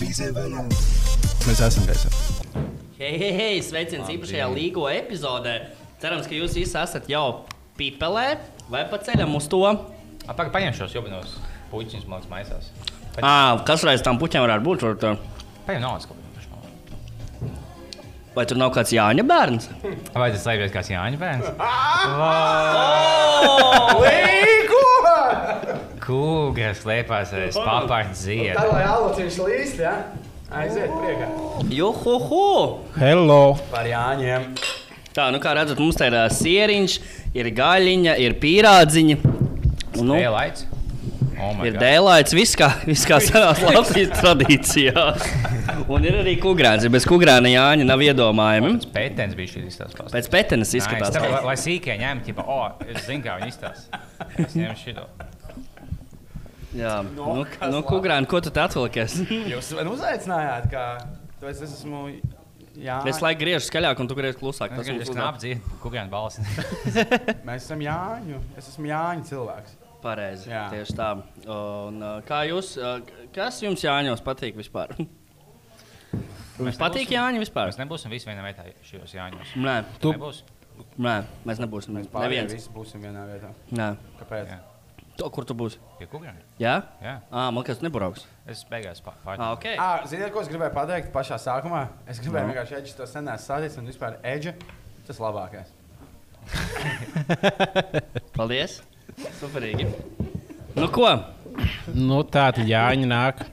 Mēs esam gaisā. Hei, hei, hei, sveiciens īpašajā līgo epizodē. Cerams, ka jūs visi esat jau pipelē vai pa ceļam uz to. Pagaidām, paņemšu šos jubinos puķus, man liekas, maisās. À, kas reiz tam puķiem varētu būt? Varbūt, tā- Paņem naudas kaut ko. Vai tur nav kāds Jāņa bērns? Vai tas slēpjas kāds Jāņa bērns? Kūgas slēpās aiz papārta Tā zieda. lai alociņš līst, ja? Aiziet priekā. Juhuhu! Hello! Par Jāņiem. Tā, nu kā redzat, mums te ir sieriņš, ir gaļiņa, ir pīrādziņa. Un, nu, Dēlaids. Oh my ir God. dēlāts, viss kā, viss kā senās Latvijas tradīcijās. Un ir arī kukurāns. Ja bez kukurāna Jāņa nav iedomājami. Tas pētens bija šī izstāsta. Pēc petenes Nice. izskatās. Tev, lai, lai sīkā ņemtu, tipo, o, es zinu, kā viņi izstāsta. Es ņemu šito. Jā, nu, nu kukurāni, ko tu atvilkies? Jūs man uzaicinājāt, kā tu esi, es esmu Jāņa. Es laiku griežu skaļāk, un tu griež klusāk. Tas knāpu dzīvu, kukurēnu balsi. Mēs esam Jāņu. Es esmu Jāņa cilvēks. Pareizi. Jā. Tieši tā. Un, uh, kā jūs, uh, kas jums Jāņos patīk vispār? Jums patīk Jāņa vispār? Mēs nebūsim visi vienā vietā šajos Jāņos. Nē, Tu- Nebūs. nē, mēs nebūsim. Mēs pārējie visi būsim vienā vietā. Nē. Kāpēc? Jā. To, kur tu būsi? Pie kukurēna? Jā? Jā. Ah, man liekas, nebrauks. Es beigās Ah, pārēju. ok. Ah, ziniet, ko es gribēju pateikt pašā sākumā? Es gribēju Nu. vienkārši Edžu to senās sādīt, un vispār Edžu tas labākais. Paldies. Superīgi. Nu ko? Nu, tā tad Jāņa nāk.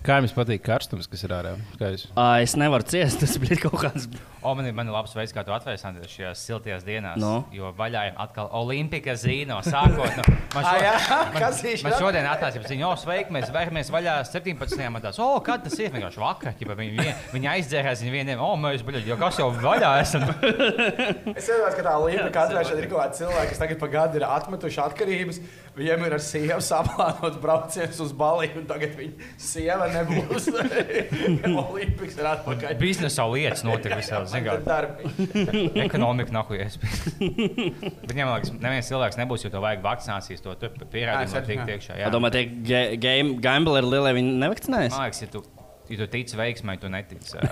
Kā jums patīk karstums, kas ir ārā? Kā jūs? Uh, es nevaru ciest, tas bija kaut kāds. O, man ir, man ir labs veids, kā to atvēsties šajās siltajās dienās. Nu? Jo vaļā ir atkal Olimpika zīno. Sākot no. Man, jā? man, man šodien atnāca ziņa, o, sveiki, mēs vēlamies vaļā 17. matā. O, kad tas ir vienkārši vakar, ja viņi, vien- viņi aizdzērās viņu vieniem, o, mēs, buļļ, jo kas jau vaļā esam. Es saprotu, ka tā katrā šeit ir kaut kāda cilvēka, kas tagad pa gadu ir atmetuši atkarības. Viņiem ir ar sievu saplānot brauciens uz Baliju, un tagad viņa sieva nebūs. Olimpiks ir atpakaļ. Biznesa lietas notiek visā Tad ziņā. darbi. Ekonomika nav ja man liekas, neviens cilvēks nebūs, jo to vajag vakcinācijas, to tikt jā. Domāju, tie gambleri lielie viņi nevakcinējas? Man liekas, ja tu, ja tu tici veiksmai, tu netici.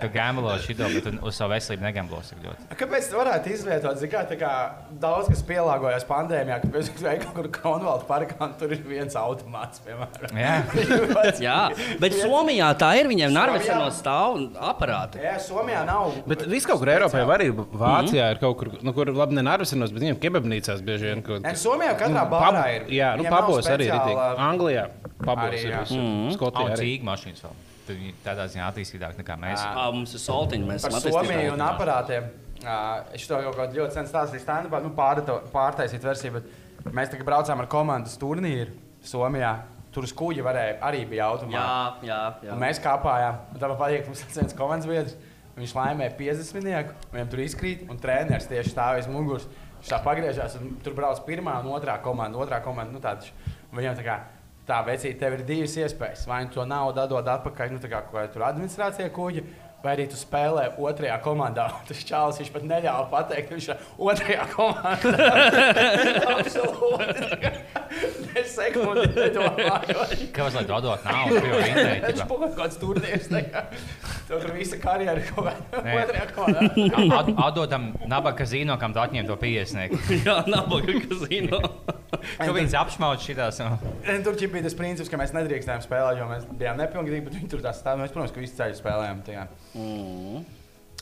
tu gamblo šito, bet tu uz savu veselību negamblos tik ļoti. Kāpēc tā varētu izvietot? Kā, tā kā daudz kas pielāgojās pandēmijā, kad mēs gājām kaut kur Kronvalda parkā, un tur ir viens automāts, piemēram. Jā. Jā, bet Somijā tā ir. Viņiem Somijā? Narvesenos stāv aparāti. Jā, Somijā nav. Bet viss kaut kur Eiropā jau arī Vācijā ir kaut kur, nu, kur labi nenarvesinos, bet viņiem kebabnīcās bieži vien kaut Nē, Somijā katrā Nu, bārā ir. Jā, nu, pabos arī ir. Anglijā pabos Arī, ir. jā. Skotijā Nav arī. cīņa mašīnas vēl. Viņi tādā ziņā attīstītāk nekā mēs. Jā. Ah, mums ir soltiņi. Mēs Par esam attīstītāji. Somiju un aparātiem. Ā, Es to jau kaut ļoti sen stāstīju stāstā, nu, pārta- pārtaisīt versiju, bet mēs tikai braucām ar komandas turnīru Somijā. Tur uz kuģa varēja arī bija Jā, automāts. jā, jā. Un mēs kāpājām. un Tā man patīk, ka mums ir viens komandas biedrs. Viņš laimēja 50. Viņam tur izkrīt, un treneris tieši stāv aiz muguras. Viņš tā pagriežās, un tur brauc pirmā un otrā komanda. Otrā komanda nu, tāda, un viņam tā kā. Tā vecīt, tev ir divas iespējas. Vai nu to naudu dod atpakaļ, nu, tā kā kaut kāda administrācija kuģa, vai arī tu spēlē otrajā komandā. Tas čālis viņš pat neļāva pateikt, viņš ir otrajā komandā. Absolūti. Es sekundi nedomāju. Kāpēc lai atdot naudu? Viņš ķipa? kaut kāds turnīrs. Tur visa karjera ir kaut kādā otrajā. At- Atdodam nabaga zīno, kam tu atņem to 50. Jā, nabaga kazino. Kā viņas apšmauc šitās? Tur bija tas princips, ka mēs nedrīkstējām spēlēt, jo mēs bijām nepilngadīgi, bet viņi tur tā stāv. Mēs, protams, ka visi ceļu spēlējām. Jā,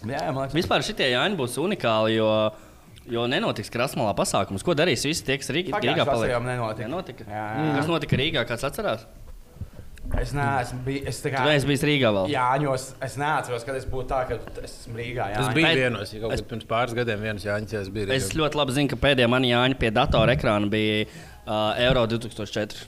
jā, man liekas, Vispār šitie Jāņi būs unikāli, jo, jo nenotiks krasmalā pasākums. Ko darīs visi tie, kas Rīgā, Rīgā paliek? vasarā nenotika. Nenotika. Jā, jā. Kas notika Rīgā? Kāds atcerās? Es neesmu bijis. Es kā. Tu neesi bijis Rīgā vēl. Jāņos, es neatceros, kad es būtu tā, ka es esmu Rīgā. Jā, Tas bija Pēc- vienos, ja kaut es- pirms pāris gadiem viens Jāņķis bija. Es ļoti labi zinu, ka pēdējā manī Jāņa pie datora ekrāna bija uh, Euro 2004.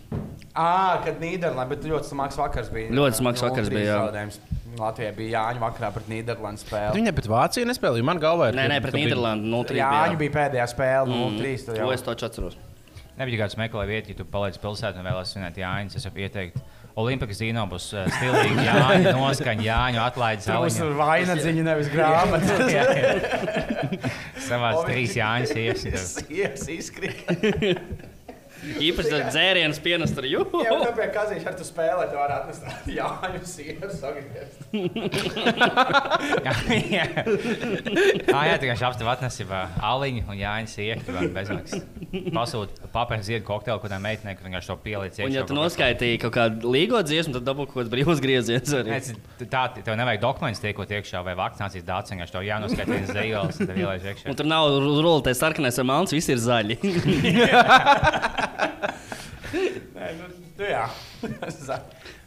Ah, kad Nīderlandē, bet ļoti smags vakars bija. Ļoti smags vakars bija, jā. Zaudējums. Latvijā bija Jāņa vakarā pret Nīderlandes spēli. Viņa pret Vāciju nespēlēja. Man galvā ir. Nē, nē, pret Nīderlandi 0-3. Jāņa bija pēdējā spēle, Mm. 0-3. tad To jau. es taču atceros. Nebija kāds meklē vietu, ja tu paliec pilsētā un vēlaties svinēt Jāņus. Es varu ieteikt, Olimpikas zīno būs stilīgi Jāņu noskaņa, Jāņu atlaides Tur būs zāliņa. vainadziņa, nevis grāmata. Jā, jā. Savāds trīs Jāņus iesita. Sievas izkrīt. Īpaši tas dzēriens pienas tur jū. Jā, tāpēc kazīši ar tu spēlē, tu vari atnest tādu Jāņu sieru sagriezt. jā, ah, jā tikai šāpstu atnesībā aliņu un iekļūt vēl bezmaksas. Pasūta papēra ziedu kokteili, kurā meitenei, kur vienkārši to pieliec Un, ja tu noskaitīji kaut kādu līgo dziesmu, tad dabū kaut kāds brīvs grieziens arī. Tā, tev nevajag dokumentus tiekot iekšā vai vakcinācijas dāts, vienkārši tev jānoskaita viens zējols, un tev ielaiž iekšā. Un tur nav rulētais sarkanais vai melns, viss ir zaļi. Nē, nu, nu jā.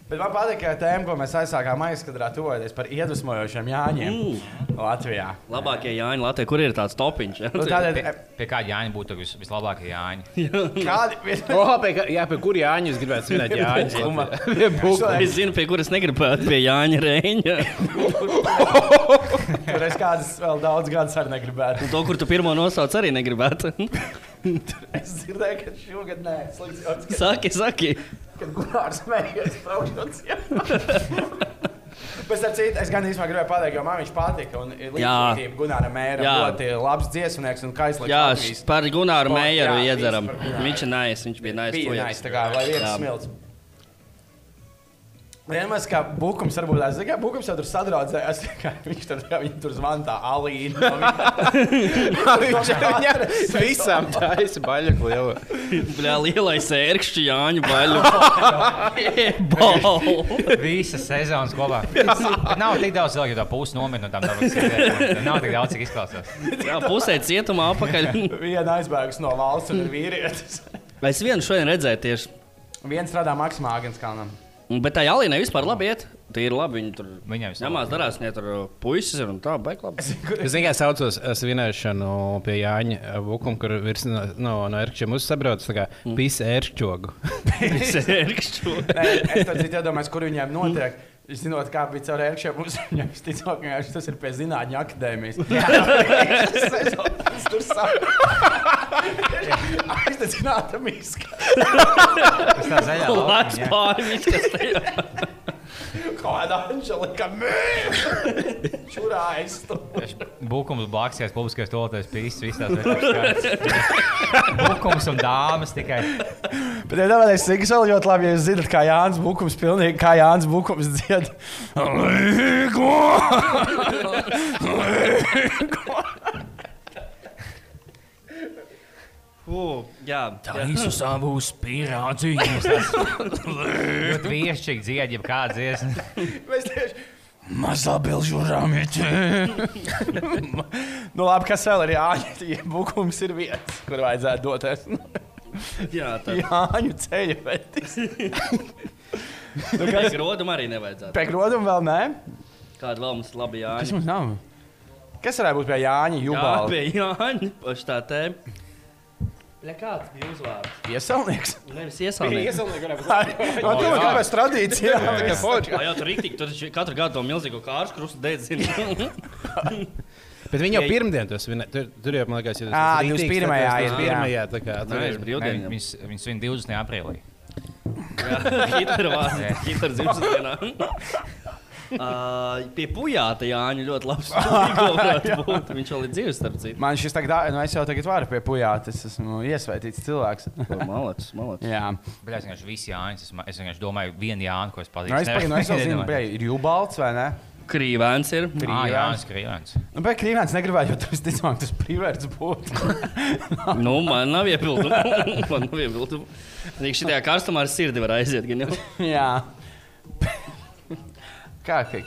Bet man patīk, ka tēma, ko mēs aizsākām aizskatīt, tuvoties par iedvesmojošiem Jāņiem Mm. Latvijā. Labākie Jāņi Latvijā, kur ir tāds topiņš? Ja? Nu, tādēļ, Pie, pie kāda Jāņa būtu vis, vislabākie Jāņi? kādi Oh, pie, kā- jā, pie kur Jāņa jūs gribētu svinēt. Jāņa? Es zinu, pie kuras negribētu pie Jāņa Reņa. tur es kādas vēl daudz gadus arī negribētu. To, kur tu pirmo nosauc, arī negribētu. Es dzirdēju, ka šogad nē, slikts joks, ka- Saki, saki. kad Gunārs smējās braukšanas. Bet ar citu, es gan īstenībā gribēju pateikt, jo man viņš patika. Un Gunāram mēram Jā. ļoti labs dziesmnieks un kaislīgs. Jā, Latvijas. par Gunāru jā, iedzeram. Viņš ir nais, viņš bija nais. Projekt. nice, tā kā lai viens smilts. Vienmēr kā Bukums, varbūt tās kā Bukums jau tur sadraudzējās, kā viņš tur, kā viņi tur zvana tā Alīna. Viņš viņam visām taisa baļķu lielu. Bļā, lielais ērkšķi Jāņu baļu. Bau. Visas sezonas kopā. Nav tik daudz cilvēku, jo tā pusi nomirst no tām tām Nav tik daudz, cik izklausās. Jā, pusē cietumā apakaļ. Viena aizbēgus no valsts un ir vīrietis. Es vienu šodien redzēju tieši. Viens strādā Maksimā Agenskalnam. Bet tā Jālīnai vispār labi iet. Tā ir labi. Viņi tur ņemās darās, ne tur puisis ir un tā, baigi labi. Es tikai saucos uh, svinēšanu pie Jāņa Bukuma, kur virs no, no, no ērkšķiem uzsabrauc tā kā pisa ērkšķogu. Ir ērkšķi. Nē, Es tam citu iedomājos, kur viņiem notiek. Zinot, kā bija caur ērkšķiem, viņam visticamāk, ka viņš- tas ir pie zinātņu akadēmijas. Tas tur sāk. Aizdedzināt miska. Tas tā zaļā jā. pārmīt, kas tajā. Kāda Anželika mē! Čurā aizstāv. Bukums, blaksties, publiskais tolotājs, pīsts, viss tās lietas. Bukums un dāmas tikai. Bet, ja domājat, es tikai vēl ļoti labi, ja jūs zinat, kā Jānis Bukums, pilnīgi kā Jānis Bukums dzied. Līgo! Uh, jā, jā. Visu savu spirāciju. Ļoti viešķīgi dziedi, ja kāds tieši mazā bilžu rāmīte. nu labi, kas vēl ir Jānis? Ja Bukums ir vietas, kur vajadzētu doties. jā tā. Jāņu ceļu vetis. Nu, kas rodam arī nevajadzētu. Pēc roduma vēl nē. Kāda vēl mums labi Kas Jāņa? mums nav? Kas varētu būt pie Jāņa Jā, Jubala? pie Jāņa. Paši tā tēma. Bļa, kāds bija uzvārds? Iesaulnieks. Nevis iesaulnieks. Man to kāpēc tradīcija? Jā, jā, tur rīktīgi, tur katru gadu to milzīgo kāršu krustu dedzina. Bet viņi jau pirmdien to svinēja. Tur, tur jau, man liekas, ir Ā, 21. ir. ir, Pirmajā, tā kā. tur ir-. Viņus viņus svin 20. aprīlī. Hitler vārds. Hitler dzimšanas Uh, pie pujāta Jāņa ļoti labs. Būt. Viņš vēl ir dzīves, starp citu. Man šis tagad, nu es jau tagad varu pie pujāt, es esmu iesvētīts cilvēks. Malacis, malacis. Jā. Bet es vienkārši visu Jānis. Es, es vienkārši domāju, vienu Jānu, ko es Nu, pazīstu. es pagaidām, nu, es vēl zinu, bļa, ir Jubalts vai ne? Krīvēns ir. Ah, Jānis Krīvens. Nu, bet Krīvens negribētu, jo tas, ticamāk, tas privērts būtu. Nu, man nav iebildumu. man nav iebildumu. Viņš šitajā karstumā ar sirdi var aiziet. Gan jau. Jā. Kā, kā?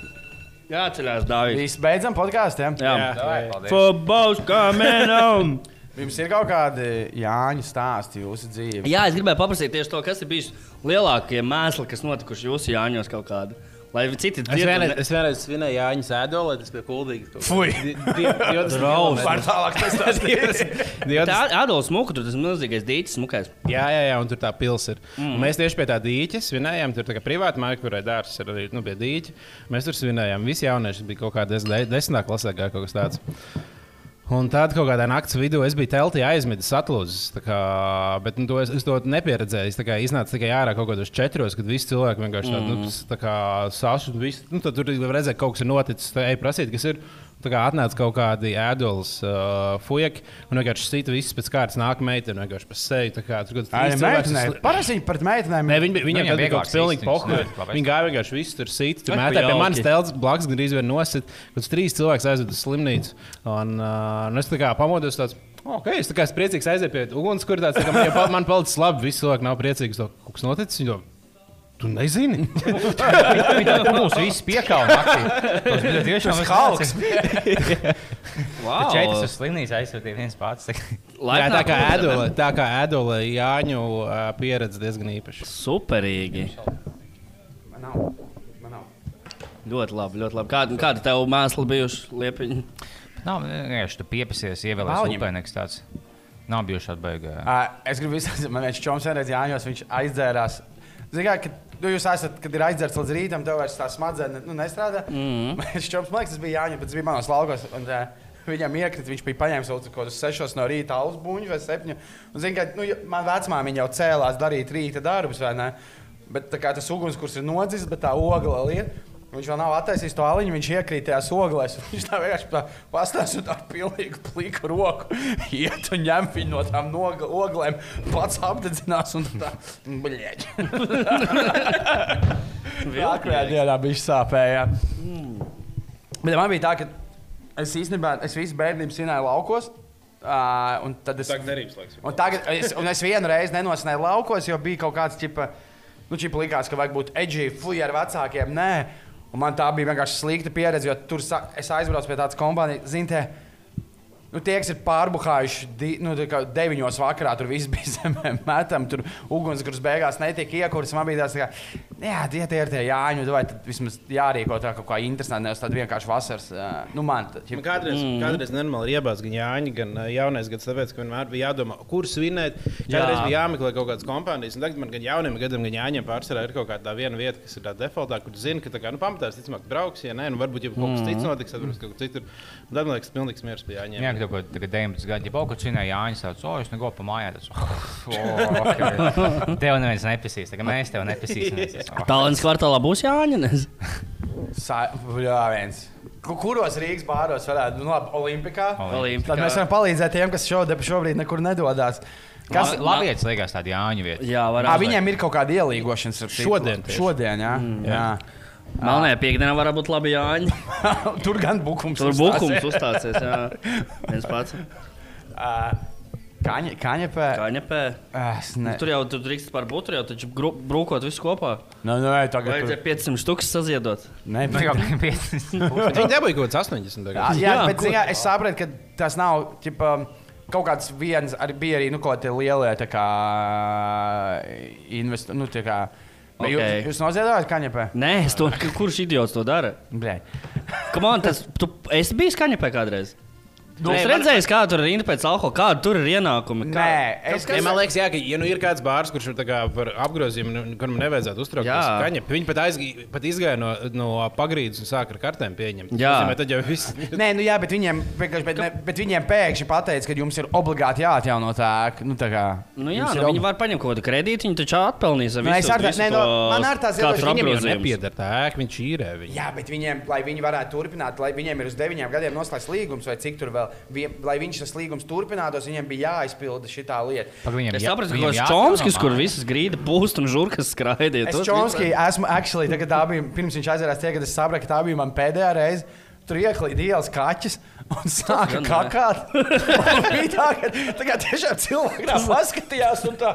Jā, ceļās Dāvijas. Visi beidzam podkāstiem. Jā. Jā. Footballs coming on! Jums ir kaut kādi Jāņu stāsti jūsu dzīvē. Jā, es gribēju paprasīt tieši to, kas ir bijis lielākie mēsli, kas notikuši jūsu Jāņos kaut kādi. Lai citi Es vienreiz, es vienreiz svinēju Jāņa sēdolē, tas bija kuldīgi. Fui. Drausmas. Var tālāk tas stāstīt. Tā Adolfs Muka, tur tas milzīgais dīķis, smukais. Jā, jā, jā, un tur tā pilsēta ir. Mm. Mēs tieši pie tā dīķa svinējām. Tur tā kā privāta māja, kurai dārsts ir arī nu, pie dīķa. Mēs tur svinējām. Visi jaunieši bija kaut kādā des, desmitā klasē, kaut kas tāds. Un tad kaut kādā naktas vidū es biju teltī aizmidzis, atlūzis. tā Kā, bet nu, to es, es to nepieredzēju. Es tā kā iznācu tikai ārā kaut kādos četros, kad visi cilvēki vienkārši tādu nu, s- tā kā sašu. Visi, nu, tad tur redzēt, ka kaut kas ir noticis. Tā ej prasīt, kas ir. Tā kā atnāca kaut kādi ēdolas uh, fujaki, un vienkārši sita visus pēc kārtas nāk meitene, vienkārši pa seju. Tā kā tur kaut kāds Ai, trīs cilvēks meitenē. uz- Parasti viņi pret meitenēm. Nē, viņi, viņiem Viņiem bija kaut kas pilnīgi labāk. Viņi gāja vienkārši visu tur sīt. Tur mētā pie manas telpas blakus gandrīz vien nosit. Kad trīs cilvēks aizved uz slimnīcu. Un, uh, un es tā kā pamodos tāds. Ok, es tā kā esmu priecīgs aiziet pie ugunskura. tāds, tā kā Man, palicis labi, visi cilvēki nav priecīgi. to, Kaut kas noticis. Viņi to, Tu nezini? Viņi tā mums viss piekāva naktī. Tas bija tiešām Halks. Wow. Četras uz slimnīcu aizsūtīja viens pats. Jā, tā kā ēdola, tā kā ēdola Jāņu pieredze diezgan īpaša. Superīgi. Man nav. Man nav. Ļoti labi, ļoti labi. Kāda, kāda tev mēsla bijuši liepiņi? Nav vienkārši tu piepasies, ievēlēs Valņiem. upē, nekas tāds. Nav bijuši atbeigā. Uh, es gribu izsākt, man viens čoms vienreiz Jāņos, viņš aizdzērās. Ziniet, nu, jūs esat, kad ir aizdzerts līdz rītam, tev vairs tā smadzenes nu, nestrādā. Mm. Viņš čoms, man liekas, tas bija Jāņos, bet tas bija manos laukos. Un, uh, Viņam iekrita, viņš bija paņēmis kaut kādus sešos no rīta alus buļbuļs vai septiņu. Un, zin, kā, nu, man vecmāmiņa jau cēlās darīt rīta darbus, vai ne? Bet tā kā tas ugunskurs ir nodzis, bet tā ogla lieta. Viņš vēl nav attaisījis to aliņu, viņš iekrīt tajā oglēs. Viņš tā vienkārši tā pastāsta un tā pilnīgi pliku roku. Iet un ņem viņu no tām oglēm, pats apdedzinās un tā. Bļeģ. Nākamajā dienā bija sāpēja. Bet man bija tā, ka es īstenībā es visu bērnību svinēju laukos. Uh, un tad es, derības laiks. un tagad, es, un es vienu reizi nenosināju laukos, jo bija kaut kāds tipa, nu, čipa likās, ka vajag būt edgy, fuj ar vecākiem. Nē, un man tā bija vienkārši slikta pieredze, jo tur es aizbraucu pie tādas kompānijas, zināmā. Nu, tie, kas ir pārbuļājuši, di, nu, tā kā deviņos vakarā, tur viss bija zemē metam, tur ugunskurs beigās netika iekurts. Man bija tāds, tā kā, jā, tie, tie ir tie jāņu, vai tad vismaz jārīko tā kaut kā interesanti, nevis tāda vienkārši vasaras. Nu, man tā, Man kādreiz, mm. kādreiz nenormāli ir iebāzts gan Jāņa, gan jaunais gads, tāpēc, ka vienmēr bija jādomā, kur svinēt. Kādreiz bija jāmeklē kaut kādas kompānijas, un tagad man gan jauniem gadiem, gan Jāņiem pārsvarā ir kaut kāda viena vieta, kas ir tā defaultā, kur tu zini, ka tā kā, nu, pamatā es ticamāk brauks, ja nē, nu, varbūt jau kaut kas cits notiks, tad varbūt kaut kur citur. Un Tad man liekas, pilnīgs miers pie Jāņiem. Jā, kad kaut kādā 19 gadu, ja kaut kas cīnīja Jānis, tāds, o, es negribu pa mājā. Tas, oh, okay. Tev neviens nepasīs, tagad mēs tev nepasīsim. Talants kvartālā būs Jāņa. Sa- Jā, viens. Ku- Kuros Rīgas bāros varētu būt? Nu, labi, Olimpikā. Olimpikā. Tad mēs varam palīdzēt tiem, kas šodien, šobrīd nekur nedodas. Kas, Ma- Labi, liekas, liekas tāda Jāņa vieta. Jā, var Ā, viņiem ir kaut kāda ielīgošana. starp citu. Šodien. Šodien, jā. Mm, jā. Melnajā piekdienā var būt labi Jāņa. Tur gan bukums. Tur bukums uzstāsies. Jā, viens pats. Ā, Kaņa, kaņepē. Kaņepē. Es ne... Tur jau tur drīkst par butru, jau taču brūkot visu kopā. Nu, nu, nē, tagad Vajadzēja 500 štukas saziedot. Nē, Nu, jau bet... 50. Bet Viņi dabūja kaut kāds 80. Jā, tagad. jā, Jā, bet ko- jā, es sapratu, ka tas nav ķipa, kaut kāds viens, arī bija arī nu, kaut kādi lielie tā kā, investori. Nu, tā kā, okay. jūs, jūs noziedojat kaņepē? Nē, es to, kurš idiots to dara? Blē. Kam on, tas, tu esi bijis kaņepē kādreiz? Nu, Nē, es man- redzēju, kā tur ir rinda pēc alkohola, kāda tur ir ienākumi. Kā... Nē, es Ja, man liekas, jā, ka, ja nu ir kāds bārs, kurš ir tā kā par apgrozījumu, nu, kuram nevajadzētu uztraukties, kaņa, viņi pat, aizgāja, pat izgāja no, no pagrīdes un sāka ar kartēm pieņemt. Jā. Nozīmē, tad jau viss. Nē, nu jā, bet viņiem, bet, ne, bet viņiem pēkšņi pateica, ka jums ir obligāti jāatjauno tā. Nu, tā kā, Nu, jā, nu, ob- viņi var paņemt kaut kādu kredītu, viņi taču atpelnīs ar Nu, es visu, ar tā- nē, no- to man ar tās katru iedodas, Viņam jau nepieder tā ēka, viņš īrē viņu. Jā, bet viņiem, lai viņi varētu turpināt, lai viņiem ir uz deviņiem gadiem noslēgts līgums, vai cik tur vēl, vie, lai viņš tas līgums turpinātos, viņiem bija jāizpilda šī lieta. Viņiem Es sapratu, ka tas ir Čomskis, kur visas grīda pūst un žurkas skraidīja. Es Čomskī esmu actually, tagad tā bija, pirms viņš aizvērās tie, kad es sapratu, ka tā bija man pēdējā reize. Tur ieklīda ielas kaķis un sāka kakāt. Un bija tā, ka tā kā tiešām cilvēki tā paskatījās un tā,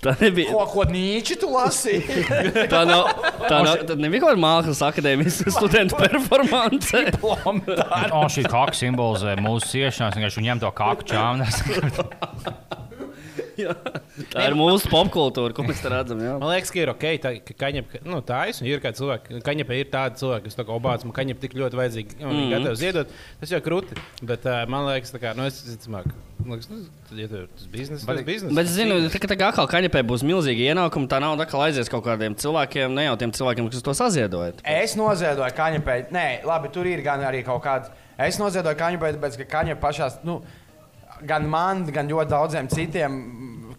Tā nebija. ko, ko nīči tu lasīji. Tā nav. Tā nav. Tad nebija kaut kāda mākslas akadēmijas studentu performance. O, šī kaka simbolizē mūsu ciešanās. Vienkārši viņam to kaku čāmnās. Tā ir mūsu popkultūra, ko mēs redzam. Jā. Man liekas, ka ir ok, tā, ka kaņepē, nu, tā ir. Ir kādi cilvēki, kaņepē ir tādi cilvēki, kas tā kā obāts, man kaņepē tik ļoti vajadzīgi, un viņi Mhm. gatavi ziedot. Tas jau krūti, bet uh, man liekas, tā kā, nu, es man liekas, nu, tad, ja ir tas biznesa, tas biznesa. Bet es zinu, ka tā kā atkal kaņepē būs milzīgi ienākumi, tā nauda atkal aizies kaut kādiem cilvēkiem, ne jau tiem cilvēkiem, kas to saziedoja. Es noziedoju kaņepē. Nē, labi, tur ir gan arī kaut kāda. Es noziedoju kaņepē, ka kaņepē pašās. Nu, Gan man, gan ļoti daudziem citiem,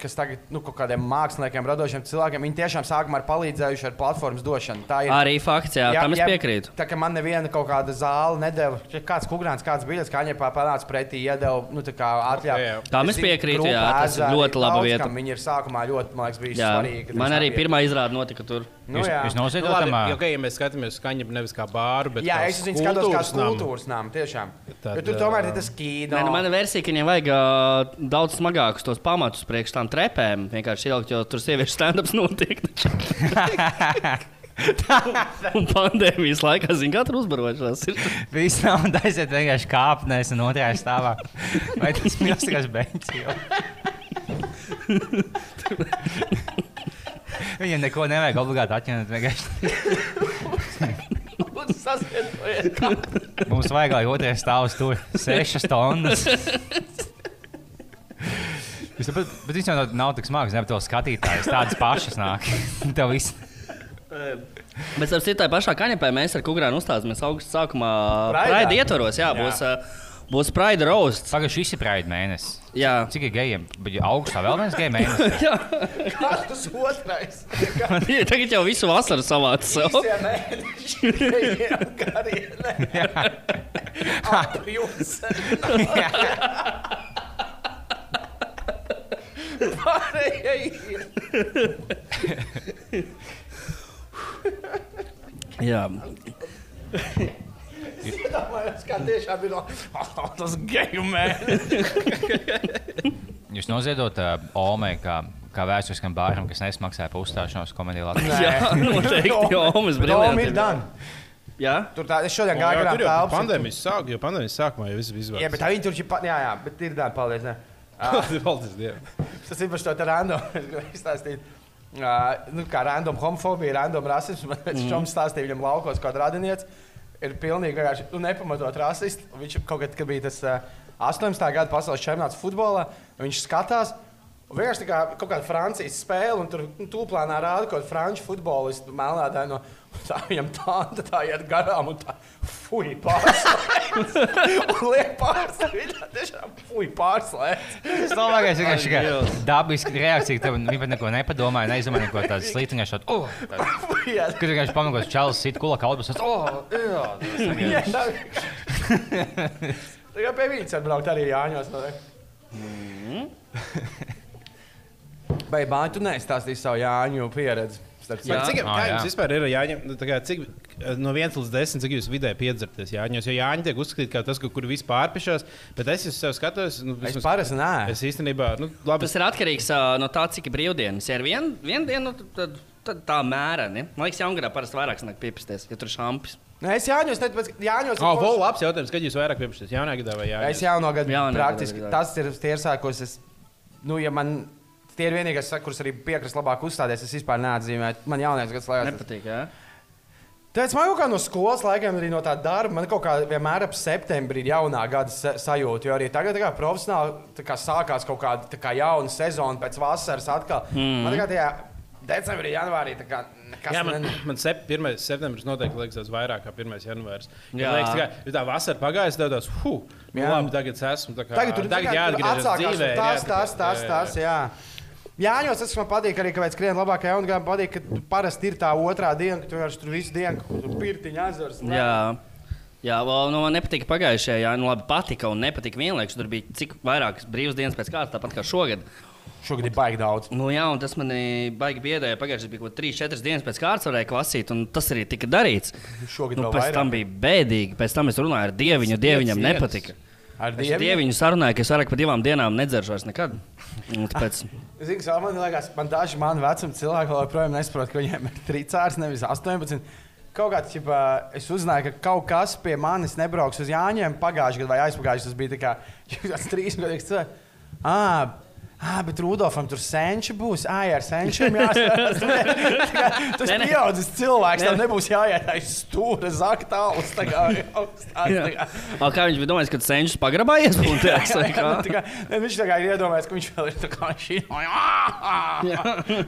kas tagad nu, kaut kādiem māksliniekiem, radošiem cilvēkiem, viņi tiešām sākumā ir palīdzējuši ar platformas došanu. Tā ir Arī fakts, jā, jā tam es piekrītu. Tā kā man neviena kaut kāda zāle nedēva, kāds kukurāns, kāds biļets, kā viņai panāca pretī, iedeva nu, tā kā atļauju. Jā, jā. Tam es piekrītu, jā, tas ir ļoti laba daudz, vieta. kam Viņi ir sākumā ļoti, man liekas, Jā, svarīgi. man arī pirmā izrāde notika tur. Nu, Jūs, jūs Nu, noziedot labi, okay, ja mēs skatāmies uz skaņu, nevis kā bāru, bet Jā, es viņu skatos kā namu. kultūras nāmu, tiešām. Tad, Jo tur tomēr ir tas kīno. Nē, nu, mana versija, ka viņiem vajag uh, daudz smagākus tos pamatus priekš tām trepēm. Vienkārši ielikt, jo tur sieviešu stand-ups notiek. taču. Un pandēmijas laikā, zina, kā tur uzbarošanās ir. Viss nav aiziet vienkārši kāpnēs un otrajā stāvā. Vai tas ir milzīgs beigts? Viņam neko nevajag obligāti atņemt. Mums vajag, lai otrais stāvs tur sešas tonnas. Jūs saprotat, bet viņš jau nav, nav tik smags, ne to skatītājs. Tādas pašas nāk. Tev viss. Bet ar citai pašā kaņepē mēs ar Kukurānu uzstājāmies augustā sākumā. Praida ietvaros, jā, Jā. būs, uh, būs Praida roasts. Pagaidām, šis ir praida mēnesis. Jā, Cik ir gejiem? Bet ja augstā vēl viens geju mēnesis. Kas tas otrais? tagad jau visu vasaru savāca sev. Ir. Jā, Iedomājos, kā tiešām ir tas geju mēnesis. Jūs noziedot uh, Omei kā, kā vēsturiskam bāram, kas nesmaksāja par uzstāšanos komēdijā Latvijā. jā noteikti. Briljanti. done. Jā, Tur tā, es šodien gāju garām telpas. pandēmijas sāk, jo pandēmijas sākumā jau viss bija Jā, bet tā viņi tur pa- Jā, jā, bet ir done, paldies. ne. Ā, Paldies Dievam. Tas ir par to random. Es gribēju izstāstīt. Uh, nu, kā random homofobija, random rasisms. Pēc tam stāstīja viņam laukos, kāda radinieks ir pilnīgi vienkārši nu, nepamatot rasists. Viņš kaut kad, kad bija tas uh, 18. gada pasaules čempionāts futbolā, viņš skatās. Vienkārši kā kaut kāda Francijas spēle, un tur nu, tūplānā rāda kaut kāda franču futbolistu melnādā no tā viņam tā, tā, tā iet garām un tā fuj pārslēdz. un liek pārslēdz, tiešām fuj pārslēdz. Tas nav vienkārši vienkārši kā dabiska reakcija, ka viņi pat neko nepadomāja, neizdomāja neko tādu. Vienkārši tādu, oh. Kad vienkārši pamagos čels sit kula kalbas, oh, jā. Tā Tagad pie viņas var braukt arī Jāņos. No Vai Bāņu, tu neizstāstīji savu Jāņu pieredzi? Jā. Cik, Ah, kā jā. jums vispār ir jāņem? Nu, cik, no 1 līdz 10, cik jūs vidēji piedzerties Jāņos? Jo Jāņi tiek uzskatīti kā tas, kur viss pārpišās, bet es uz sevi skatos. Nu, Es vismaz- parasti nē. Es īstenībā, nu, labi. tas ir atkarīgs uh, no tā, cik ir brīvdienas. Ja ir viena vien diena, nu, tad, tad tā mēra. Ne? Man liekas, Jaungarā parasti vairāk sanāk piepisties, ja tur ir šampis. Nē, es Jāņos, tāpēc, ka Jāņos Oh, vol, labs jautājums, kad jūs vairāk piepūšaties jaunā gadā vai jā? Es jauno gadu Jaunā praktiski jā. tas ir tie sākos. Es, nu, ja man tie ir vienīgais, kurus arī piekrist labāk uzstāties, es vispār neatzīmēju. Man jaunais gads lēkās. Nepatīk. Jā? Tāpēc man kaut kā no skolas laikiem, arī no tā darba, man kaut kā vienmēr ap septembrī ir jaunā gada sa- sajūta. Jo arī tagad, tā kā profesionāli, tā kā sākās kaut kāda kā jauna sezona pēc vasaras atkal. Mm. Man tā kā tajā decembrī, janvārī, kā nekas Jā, man, ne- man sep, 1. septembris noteikti liekas vairāk kā 1. janvāris. Jā. Jā, liekas, tā, kā, tā vasara pagājusi, tad tas, huh, nu, labi, tagad es esmu. tā Kā, Tagad tur tagad jāatgriežas dzīvē. tas, tas, kā- tas, jā, jā, tas, jā. Jā, jau tas man patīk, arī kāpēc skrien labāk, jau tādā patīk, ka tu parasti ir tā otrā diena, ka tu vienkārši tur visu dienu kaut kur pirtiņā ezers. Jā. Jā, vēl nu, man nepatika pagājušajā, jā, nu labi, patika un nepatika vienlaikus. Tur bija cik vairākas brīvas dienas pēc kārtas, tāpat kā šogad. Šogad ir baigi daudz. Nu, jā, un tas manī baigi biedēja. Pagājušajā bija kaut kāds 3-4 dienas pēc kārtas, varēja klasīt, un tas arī tika darīts. Šogad Nu, pēc vairāk. tam bija bēdīgi. Pēc tam es runāju ar dieviņu, dieviņam nepatika. Es ar dievu. dieviņu sarunāju, ka es vairāk par divām dienām nedzeršu vairs nekad. Tāpēc, Zinu, ka man liekas, man daži mani vecuma cilvēki joprojām nesaprot, ka viņiem ir trīsārs, nevis 18. Kaut kāds, ķipa, es uzzināju, ka kaut kas pie manis nebrauks uz Jāņiem pagājušajā gadā vai aizpagājušajā. Tas bija tā kā tāds trīs gadīgs cilvēks. Ah, bet Rudolfam tur senči būs. Ah, jā, ar senčiem jāsaka. Tas ir pieaudzis cilvēks. Tam nebūs jāiet aiz stūra, zaka tālus. Tā kā, tā kā. Viņš bija domājis, ka cenšas pagrabājies? Tā, Jā, jā, tā ne, viņš tā kā ir iedomājies, ka viņš vēl ir tā kā šī.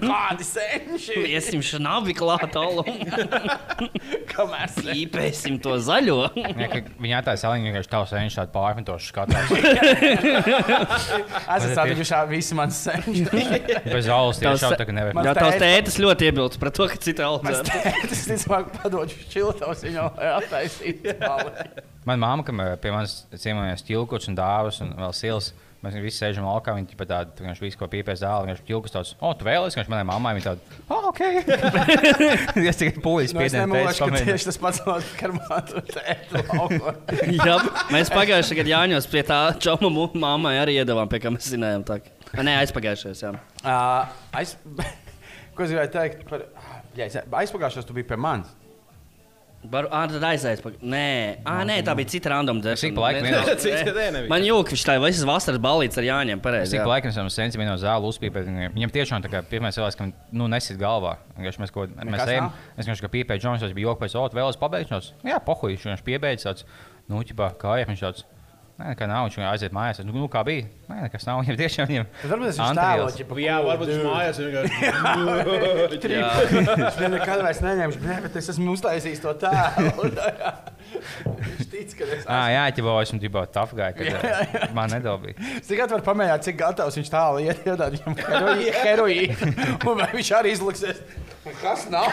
Kādi senči? Iesim šnabi klāt, alu. Kamēr sen- Īpēsim to zaļo. Viņa attaisno saliņu vienkārši tādu sēņu tādu pārmetošu skatās. Esat satikuši visi mani senči. Bez alus tieši tā, ka nevar. Man Jā, tētis- tētis ļoti iebilst pret to, ka cita Mans audzē. tētis, ticamāk, padodu šiltos viņam, lai attaisītu. Manā mamā, kam eh, pie manis ciemojās ķilkots un dāvas un vēl sils. Mēs visi sēžam laukā, viņi pat tādu, viņš visu ko pīpēs zāli, viņš ķilkus tāds, o, tu vēlies, viņš manai mammai, viņa tāda, oh, ok. es tikai pūlis Nu, es spiedienu nemūlēšu, ka tieši tas pats notika ar mātu tēti laukā. Jā, mēs pagājušajā gadā Jāņos pie tā čoma mu- mammai arī iedavām, pie kā mēs zinājām. Tā. Nē, aizpagājušajās. Jā. Uh, aiz... Ko es gribēju teikt par... Jā, es- aizpagājušos tu biji pie manis. Var, ā, tad aiziet. Pag... Nē, à, nē, tā bija cita random vienā- diena nebija. Man jūka, viņš tā ir visas vasaras balīts ar Jāņiem. Es Pareizi. tik jā. laikam esmu sensi vieno zāli uzpīpēt. Viņam, tiešām tā kā pirmais cilvēks, kam nu, nesit galvā. Mēs, ko, mēs ejam, es vienkārši kā pīpēju, Džons, tas bija joks pēc otras vēlas pabeigšanos. Jā, pohuj, viņš piebeidz tāds, nu, ķipā, kā jau viņš tāds. Nē, nekā nav, viņš aiziet mājās. Nu, nu, kā bija? Nē, nekas nav. Viņam tiešām viņam. Tad varbūt viņš tēlo, Jā, varbūt viņš mājās. Viņš nekad vairs neņemš, bet, bet es esmu uztaisījis to tēlu. Viņš tic, ka es Ā, jā, ķipā, esmu ģipā tough guy, kad man nedabīja. Es tikai varu pamēģināt, cik gatavs viņš tālu iet, iedod viņam heroī- heroīnu. Un vai viņš arī izliksies? Kas nav?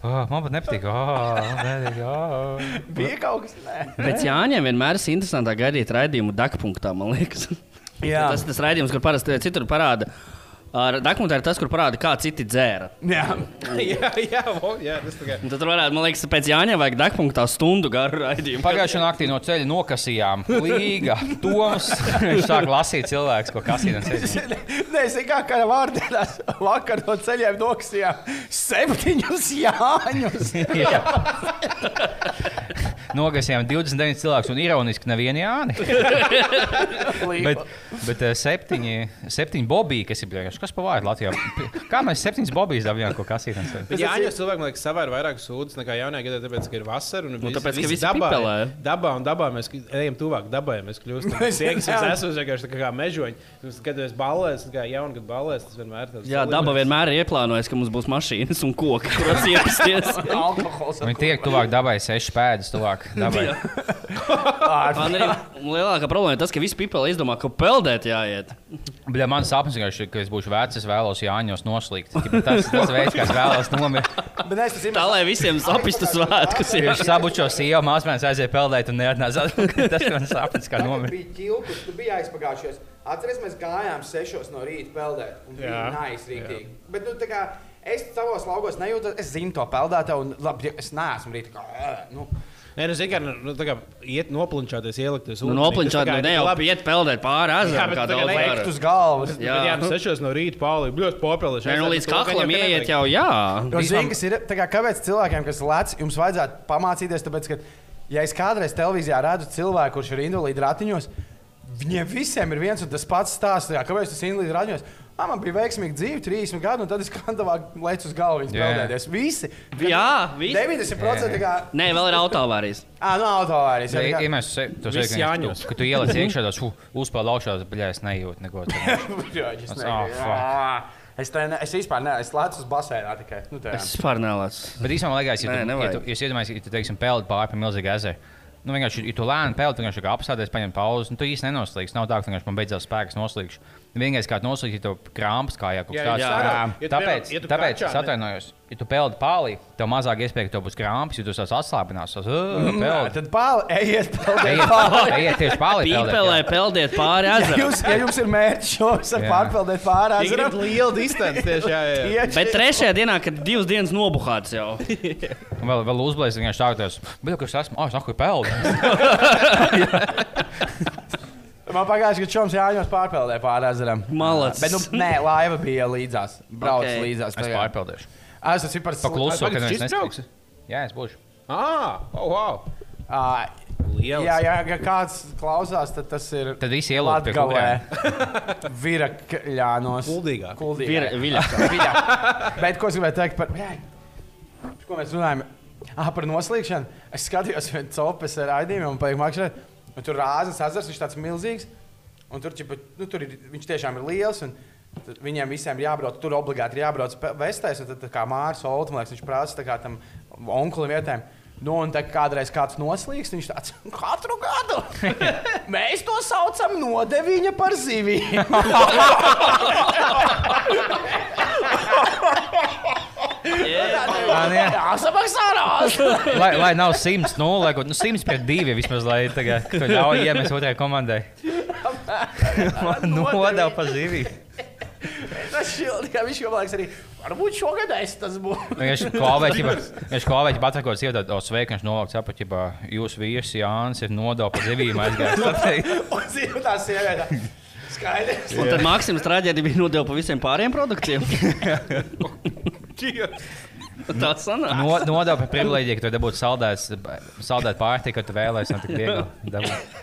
Oh, man pat nepatīk. Oh, nepatīk oh. Bija kaut kas? Nē. Pēc Jāņiem vienmēr ir interesanti gaidīt raidījumu dakpunktā, man liekas. Tas ir tas raidījums, kur parasti citur parāda. Ar Dakpunktā ir tas, kur parāda, kā citi dzēra. Jā. Jā, jā, vo, jā, tas tikai. Tad varētu, man liekas, pēc Jāņa vajag Dakpunktā stundu garu raidījumu. Pagājušā naktī no ceļa nokasījām Līga, Toms. Viņš sāk lasīt cilvēks, ko kasīt no ceļa. Nē, es kā vārdienās vakar no ceļiem nokasījām septiņus Jāņus. Jā. Nogasījām 29 cilvēkus un ironiski nevienu Jāni. Bet, bet eh, septiņi, septiņi bobiji, kas ir vienkārši kas pa vārdu Latvijā. Kā mēs septiņus bobijus dabījām, ko kasīt no ceļa? Bet Jāņos cilvēki, man liekas, savā ir vairāk sūdzes nekā jaunajā gadā, tāpēc, ka ir vasara un Nu, visi- tāpēc, ka visi dabā, dabā un dabā mēs ejam tuvāk dabai, mēs kļūstam siekas, jā. mēs esam vienkārši kā mežoņi. Kad es ballēs, kā jaunu gadu ballēs, tas vienmēr ir tāds. Jā, daba vienmēr ir ieplānojusi, ka mums būs mašīnas un koki, kuros iepazties. Alkohols. Viņi tiek tuvāk dabai, seši pēdas tuvāk dabai. Man ir lielākā problēma tas, ka visi pipeli izdomā, ka peldēt jāiet. Bļa, man sapnis ka es būšu vecs, es vēlos Jāņos noslīgt. Tas ir tas veids, kā es vēlos nomirt. Bet tas ir Tā lai visiem sapistu svētkus ir. Viņš sabučo sievu, māsmēns aiziet peldēt un neatnāca. Tas ir mans sapnis, kā nomirt. bija ķilkus, tu biji aizpagājušies. Atceries, mēs gājām sešos no rīta peldēt. Un bija Jā. nice. Bet, nu, tā kā es savos laukos nejūtu, es zinu to peldētāju, un labi, es neesmu ē, Nu, Nē, nu, zini, kā, nu, tā kā iet noplinčāties, ielikties. Nu, noplinčāt, nu ne jau iet peldēt pāri bet kā daudz var. uz galvas. Jā, jā, nu, sešos no rīta pāri. Bļot, popelēši. Nē, nu līdz kaklam ieiet jau, jā. Jo zini, kas ir, tā kā, kāpēc cilvēkiem, kas lec, jums vajadzētu pamācīties, tāpēc, ka, ja es kādreiz televīzijā redzu cilvēku, kurš ir invalīds ratiņos, viņiem visiem ir viens un tas pats stāsts. Jā, kāpēc tas ir invalīds ratiņos? Ā, man bija veiksmīga dzīve, 30 gadu, un tad es kandavā lecu uz galvu viņas Jā. peldēties. Visi! Jā, visi. 90% tā kā. Nē, vēl ir autoavārijas. Ā, no autovārijas. Ja, jā, ja mēs to Visi Jāņos. sakām, ka tu ieliec iekšā, tas uzpeld augšā, bet es nejūtu neko. tādu. Jā, es ah. Ā, Es, te ne, es vispār neesmu. Es lecu uz basēnā tikai. Nu, tā, Es vispār nelācu. Bet īstenībā, liekas, ja Nē, tu, ja tu, ja tu iedomājies, ja tu, teiksim, peldi pāri pa milzīgu ezeru. Nu, vienkārši, ja tu lēni peldi, vienkārši kā apstāties, paņem pauzi, nu, tu īsti nenoslīgs. Nav tā, ka man beidzās spēks noslīgšu. Vienīgais, kā noslīgt, ir to krāpes kājā kaut Jā, kas tāds. Ja Tāpēc, ja tu tāpēc kačā, es atvainojos. Ja tu peldi pāri, tev mazāk iespēja, ka tev būs krāpes, jo tu tās atslābinās. Tas peldi. tad pāri ejiet, peldiet pāri. ejiet tieši pāri. Pīpelē peldiet pāri Ja ezeram. jums, ja jums ir mērķis šos ar pārpeldēt pāri ezeram, liela distance tieši. Jā, jā. tieši- Bet trešajā dienā, kad divas dienas nobuhāts jau. Vēl, vēl uzblēs, vienkārši tādos. Bet, kas esmu? Ah, es naku peldi. Man pagājušajā gadā čoms Jāņos pārpeldēja pāri ezeram. Malacis. Bet, nu, nē, laiva bija līdzās. Brauc Ok. okay. līdzās. Es pārpeldēšu. Es esmu par Pagaid, ka šis es brauks? nespēju. Jā, es būšu. Ah, oh, wow. Uh, Liels. jā, jā, ja kāds klausās, tad tas ir Tad visi ielūdz pie Latgalē. Virakļānos. Kuldīgā. Kuldīgā. Viļa. Viļā. Bet ko es gribēju teikt par... Jā, Ko mēs runājam? Ah, par noslīkšanu. Es skatījos vienu copes raidījumu un patīk makšķerēt. Un tur rāzas ezers, viņš tāds milzīgs. Un tur, ķipa, nu, tur ir, viņš tiešām ir liels. tad Viņiem visiem ir jābrauc, tur obligāti ir jābrauc vestēs. Tad, tā kā Mārcis liekas, viņš prasa kā tam onkulim vietēm. Nu, un kā kādreiz kāds noslīgs, viņš tāds - katru gadu mēs to saucam nodeviņa par zivīm. Ā, nē. Jā, samaksā rās. Lai, lai nav simts, nulle, nu simts pret divi vismaz, lai tagad to ļauj iemest otrai komandai. Man nodeva pa zivīm. Tas šildi, kā viņš jau liekas arī. Varbūt šogad es tas būšu. Viņš klavēja, viņš klavēja, patsakot, iedod, o, sveiki, viņš novalks apakšā, jūsu vīrs Jānis ir nodeva pa zivīm aizgājis. Un zinu, tā sieviete. Skaidrs. Un tad Maksims traģēdija bija nodeva pa visiem pārējiem produktiem. Tā sanāk. No, nodeva par privilēģiju, ka tu dabūtu saldēts, saldēt pārtiku, ka tu vēlēsies no tik viegli. dabūt.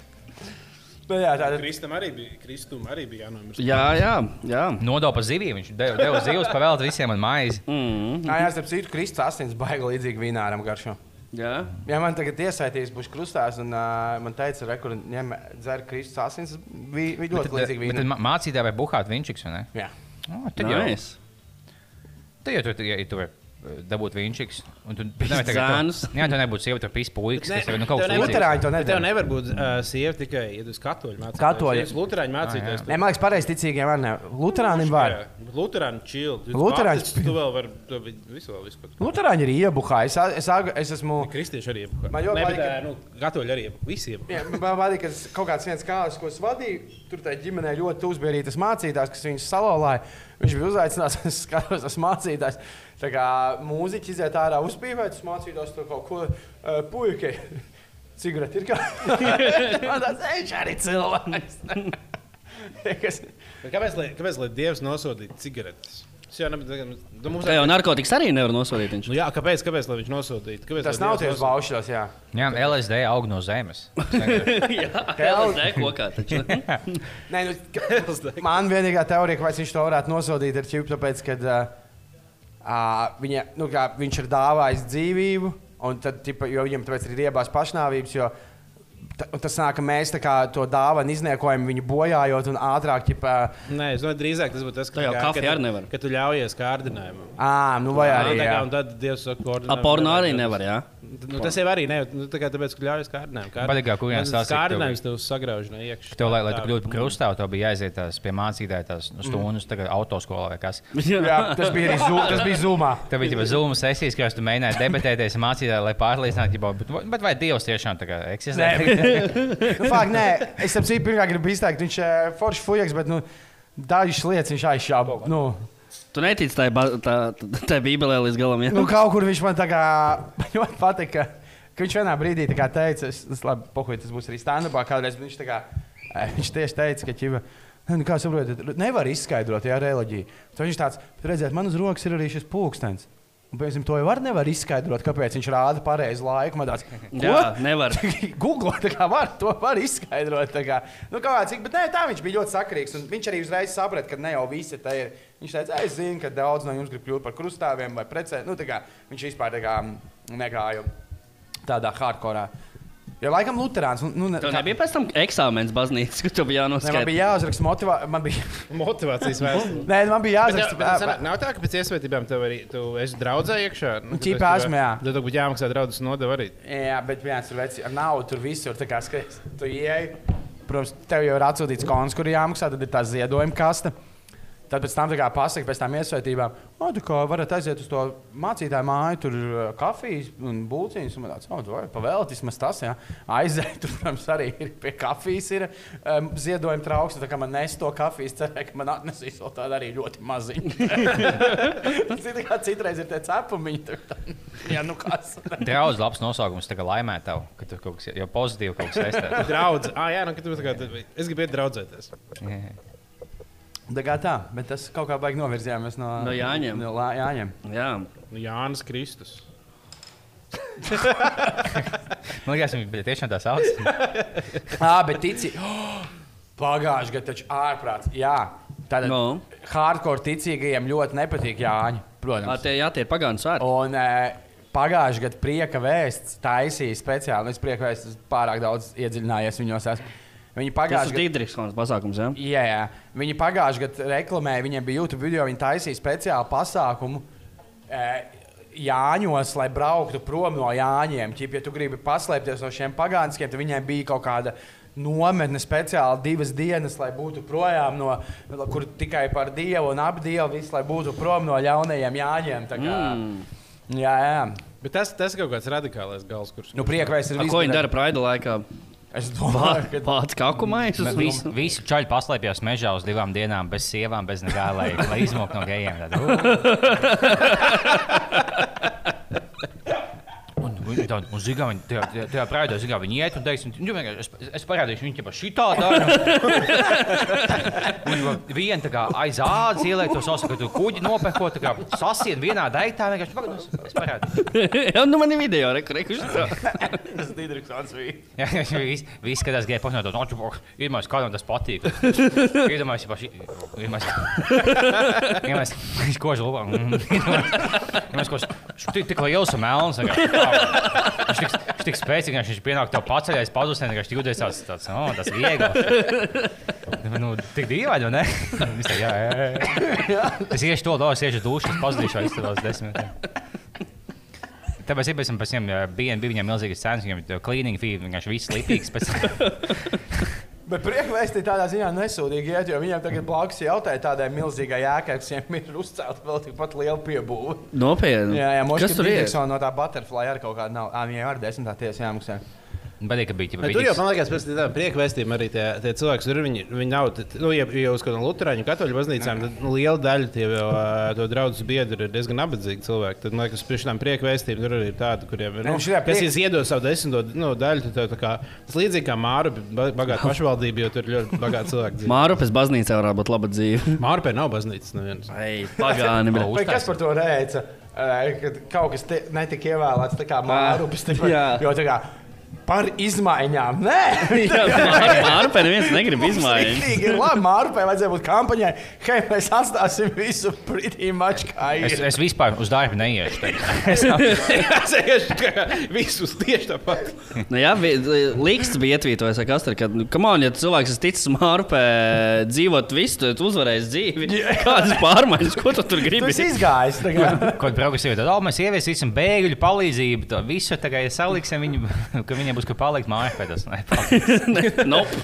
Bet jā, tā ir. Kristam arī bija, Kristum arī bija jānomirst. Jā, jā, jā. Nodeva pa zivīm, viņš deva, deva zivs pavēlēt visiem un maizi. Mm, Jā, jā, starp citu, Kristus asins baigi līdzīgi vīnāram garšo. jā. Ja man tagad iesaistīs, būs krustās, un uh, man teica, re, kur ņem dzer Kristus asins, bija vi ļoti līdzīgi Bet tad vīnam. mā- mācītāji vai buhāt viņš, vai ne? Jā. O, tad jau Nice. Tad, ja tu, ja tu eh, dabūt viņš, un tu zēnus. Jā, tu nebūtu sieviete pīsu puikas, kas tev nu kaut līdzīgs. Luterāņi to Bet Tev nedara. nevar būt uh, sieva tikai, ja tu esi katoļu mācītājs. Katoļi. Ja tu esi Luterāņu mācītājs. Nē, man liekas, pareizi ticīgiem var ne. Luterānim var. Luterāņu čili. Luterāņi- Tu vēl vari, tu vi- visu vēl visu. Luterāņi ir iebuhā. Es, es, es esmu. Kristieši arī iebuka. Man ļoti patīk, ā, nu, katoļi arī iebuka. Visi iebuka. Jā, man patīk, ka kaut kāds viens kāds, ko es vadīju, tur tajā ģimenē ļoti tūs bija arī tas mācītājs, kas viņus salauzāja. Viņš bija uzaicināts, es skatos, tas mācītājs. Tā kā mūziķis iziet ārā uzpīvēt, tas mācītājs tur kaut ko uh, puikai. Cigareti ir kā. Tas viņš arī cilvēks. Kas- Kāpēc, lai, kāpēc, lai Dievs nosodītu cigaretes? Nebija. Nu, mums Tā jau narkotikas arī nevar nosodīt. Viņš. Nu, jā, kāpēc, kāpēc lai viņš nosodītu? Kāpēc, Tas nav tieši baušļos, jā. Jā, LSD aug no zemes. jā, LSD kokā taču. Nē, nu, man vienīgā teorija, kāpēc viņš to varētu nosodīt, ir čips, tāpēc, ka uh, uh, viņa, nu, kā, viņš ir dāvājis dzīvību, un tad, tipa, viņam tāpēc ir riebās pašnāvības. Jo, Tas nāk, ka mēs tā kā to dāvanu izniekojam, viņu bojājot, un ātrāk, ķipa, Nē, es domāju, drīzāk tas būtu tas, jau kā- ka tu- arī nevar. Ka tu ļaujies kārdinājumam. ā, nu vai arī. tā kā, Jā. un tad Dievs saka, koordinēt. A porno arī nevar, jā. Nu, tas jau arī ne, nu, tā kā tāpēc, ka ļaujas kārdinājumam. Patīk, kā kurienes stāstīja, ka Kārdinājums tev sagrauž no iekšā. Tev, lai, lai tu kļūtu par krustāvu, tev bija jāiziet tās pie mācītāja tās nu, stundas, tagad autoskolā vai kas. Jā, tas bija arī zū, tas bija zūmā. Tev bija jau zūmu sesijas, kurās tu mēģināji debatēties ar mācītāju, lai pārliecinātu, bet, bet vai Dievs tiešām tā kā eksistē? Nu, fakt, nē, es saprotu, pirmā gribu izteikt, viņš ir foršs fujaks, bet nu, dažas lietas viņš aizšāva. Nu, Tu netici tai, ba- tā- tā- tai bībelē līdz galam. Jā? Nu, kaut kur viņš man tā kā ļoti patīk. Ka, ka viņš vienā brīdī tā kā teica, es, es labi, pohuj, tas būs arī stand-upā kādreiz. Viņš, tā kā, eh, viņš tieši teica, ka ķiva, nu, kā saprotat, nevar izskaidrot, jā, reliģiju. Tad viņš tāds, "Bet redziet, man uz rokas ir arī šis pulkstenis. Un, piemēram, to jau var nevar izskaidrot, kāpēc viņš rāda pareizi laiku. Tāds, Jā, nevar. Google tā kā var, to var izskaidrot. tā Kā, nu, kā cik, bet nē, tā viņš bija ļoti sakrīgs. Viņš arī uzreiz saprata, ka ne jau visi te ir. Viņš teica, es zinu, ka daudz no jums grib kļūt par krustāviem vai precē. Nu, kā, viņš vispār tā kā, negāja tādā hardcore. Jo laikam Lutāns. Nu, ne, Tev kā- nebija pēc tam eksāmenis baznīcas, kur tev bija ne, man jānoskaidro. bija jāuzraksta motivācija. Man bija, Motivācijas vēstule. nē, man bija Bet, jā, jāuzraksta. bet sanāk, Nav tā, ka pēc iesvētībām tev arī tu esi draudzē iekšā. Nu, esi- esmu, jā. Tad tev būtu jāmaksā draudzes nodeva arī. Jā, bet viens ir vecs, ar naudu tur visur. tā kā skaties, Tu ieej, protams, tev jau ir atsūtīts konts, kur jāmaksā, tad ir tā ziedojuma kasta. Tad pēc tam pasakā, pēc tam iesvētībām, oh, tu kā varat aiziet uz to mācītāju māju, tur kafijas un būciņas. Un man tāds, oh, vai pavēlēt, vismaz tas, jā. Aiziet, tur, protams, arī ir pie kafijas ir um, ziedojuma trauks. Tā kā man nes to kafijas, cerēju, ka man atnesīs vēl tādu arī ļoti maziņu. Citreiz ir tie cepumiņi. Jā, nu kas. Draudz labs nosaukums, tā kā laimē tev, ka tu kaut kas jau pozitīvi kaut kas saistēts. Draudz. Ah, jā, nu, ka tu kā, es gribu iet draudzēties. Tā kā tā, bet tas kaut kā baigi novirzījāmies no, No Jāņiem. No Lā- Jāņiem. Jā, Nu, Jānis Kristus. Man liekas, viņš bija tiešām tā sauc. Ah, bet tici, oh, pagājušajā gadā taču ārprāts. Jā, tāda no. no. hardcore ticīgajiem ļoti nepatīk Jāņi, protams. tie, jā, tie ir pagānu svētki. Un e, pagājušajā gadā prieka vēsts taisīja speciāli. Es prieka vēsts pārāk daudz iedziļinājies viņos. Esmu. Viņi Tas ir pagājušajā gadā. Dīdriks pasākums, jā. Jā, jā. Viņi pagājušajā gadā reklamēja, viņiem bija YouTube video, viņi taisīja speciālu pasākumu. E, Jāņos, lai brauktu prom no Jāņiem. Ķip, ja tu gribi paslēpties no šiem pagāniskiem, tad viņiem bija kaut kāda nometne speciāli divas dienas, lai būtu projām no, kur tikai par dievu un ap dievu, visu, lai būtu prom no ļaunajiem Jāņiem. Mm. Jā, jā. Bet tas, tas ir kaut kāds radikālais gals, kurš. Nu, priekvēs ir A, Ko viņi dara Praida laikā? Es domāju, ka Pats kakumais uz visu. Visi čaļi paslēpjas mežā uz divām dienām, bez sievām, bez nekā, lai, lai izmoktu no gejiem. Tad, tā, un zigā, viņi tajā, tajā, tajā prātā zigā, viņi iet un teiks, un, nu, es, es parādīšu, viņi ķipa šitā dara. Un va- viena tā kā aiz ādas ieliek to sasu, ka tu kuģi nopeko, tā kā sasien vienā daiktā, vienkārši pagaid, es- es parādīšu. Jā, nu man ir video, reku, reku. tas ir Dīdriks bija. Jā, jā, visi, visi skatās, ka ir no noču, iedomājās, kādam tas patīk. Iedomājās, ka paši, iedomājās, viņš kož ka viņš tik, tik liels un melns. Viņš tik, viņš tik spēcīgs, viņš pienāk tev paceļais, padusē, ka viņš jūties tāds, tāds, oh, tas viegli. Nu, tik dīvaini, vai ne? Viņš tā, jā, jā, jā. Es iešu to, es iešu dušu, es pazudīšu, aizstāvos desmit. Tāpēc es pēc tam bija, bija viņam milzīgas cenas, cleaning fee, vienkārši viss lipīgs. Bet priekšvēstī tādā ziņā nesūdīgi iet, jo viņiem tagad blakus jautāja tādai milzīgai jēkai, kas viņiem ir uzcelta vēl tikpat liela piebūve. Nopietni. Jā, jā, ir? Dīdriksona no tā butterfly ar kaut kādu nav. Ā, viņai ar desmitā tiesa jāmaksā. Patīk, ka bija Bet tur jau, man liekas, pēc tam priekvēstījumam arī tie, tie cilvēki, kur viņi, viņi nav, nu, ja ja uz kādām luterāņu katoļu baznīcām, tad nu, liela daļa tie jau, to draugu biedri ir diezgan nabadzīgi cilvēki. Tad, man liekas, priekš tam priekvēstījumam tur arī ir tādi, kuriem ir, Nu, šajā kas priek- iedod savu desmito nu, daļu, tad tev tā kā, tas līdzīgi kā Māra, bagāta pašvaldība, jo tur ir ļoti bagāti cilvēki. dzīvo. Mārupes baznīcā varētu būt laba dzīve. Mārpē nav baznīcas nevienas. Ei, pagāni, bet. Kas par to Kad kaut kas te- netika ievēlēts tā kā mārupes, Jā. jo tā kā par izmaiņām. Nē, Mārupē neviens negrib izmaiņas. Rīktīgi ir labi. Mārupē vajadzēja būt kampaņai. Hei, mēs atstāsim visu pretī maču kā Es, ir. es vispār uz darbu neiešu. tagad. Es nav- Es iešu tā kā visus tieši tāpat. Nu, jā, Līks bija ietvītojis, ka, Astra, ka, nu, come on, ja cilvēks ir ticis Mārupē dzīvot visu, tad uzvarēs dzīvi. Kādas pārmaiņas, ko tu tur gribi? Tas izgājis. Kaut progresīvi, tad oh, mēs ieviesīsim bēgļu palīdzību. Tā visu tagad saliksim, viņu, ka viņiem būs kur palikt tas nepalīdz. nope.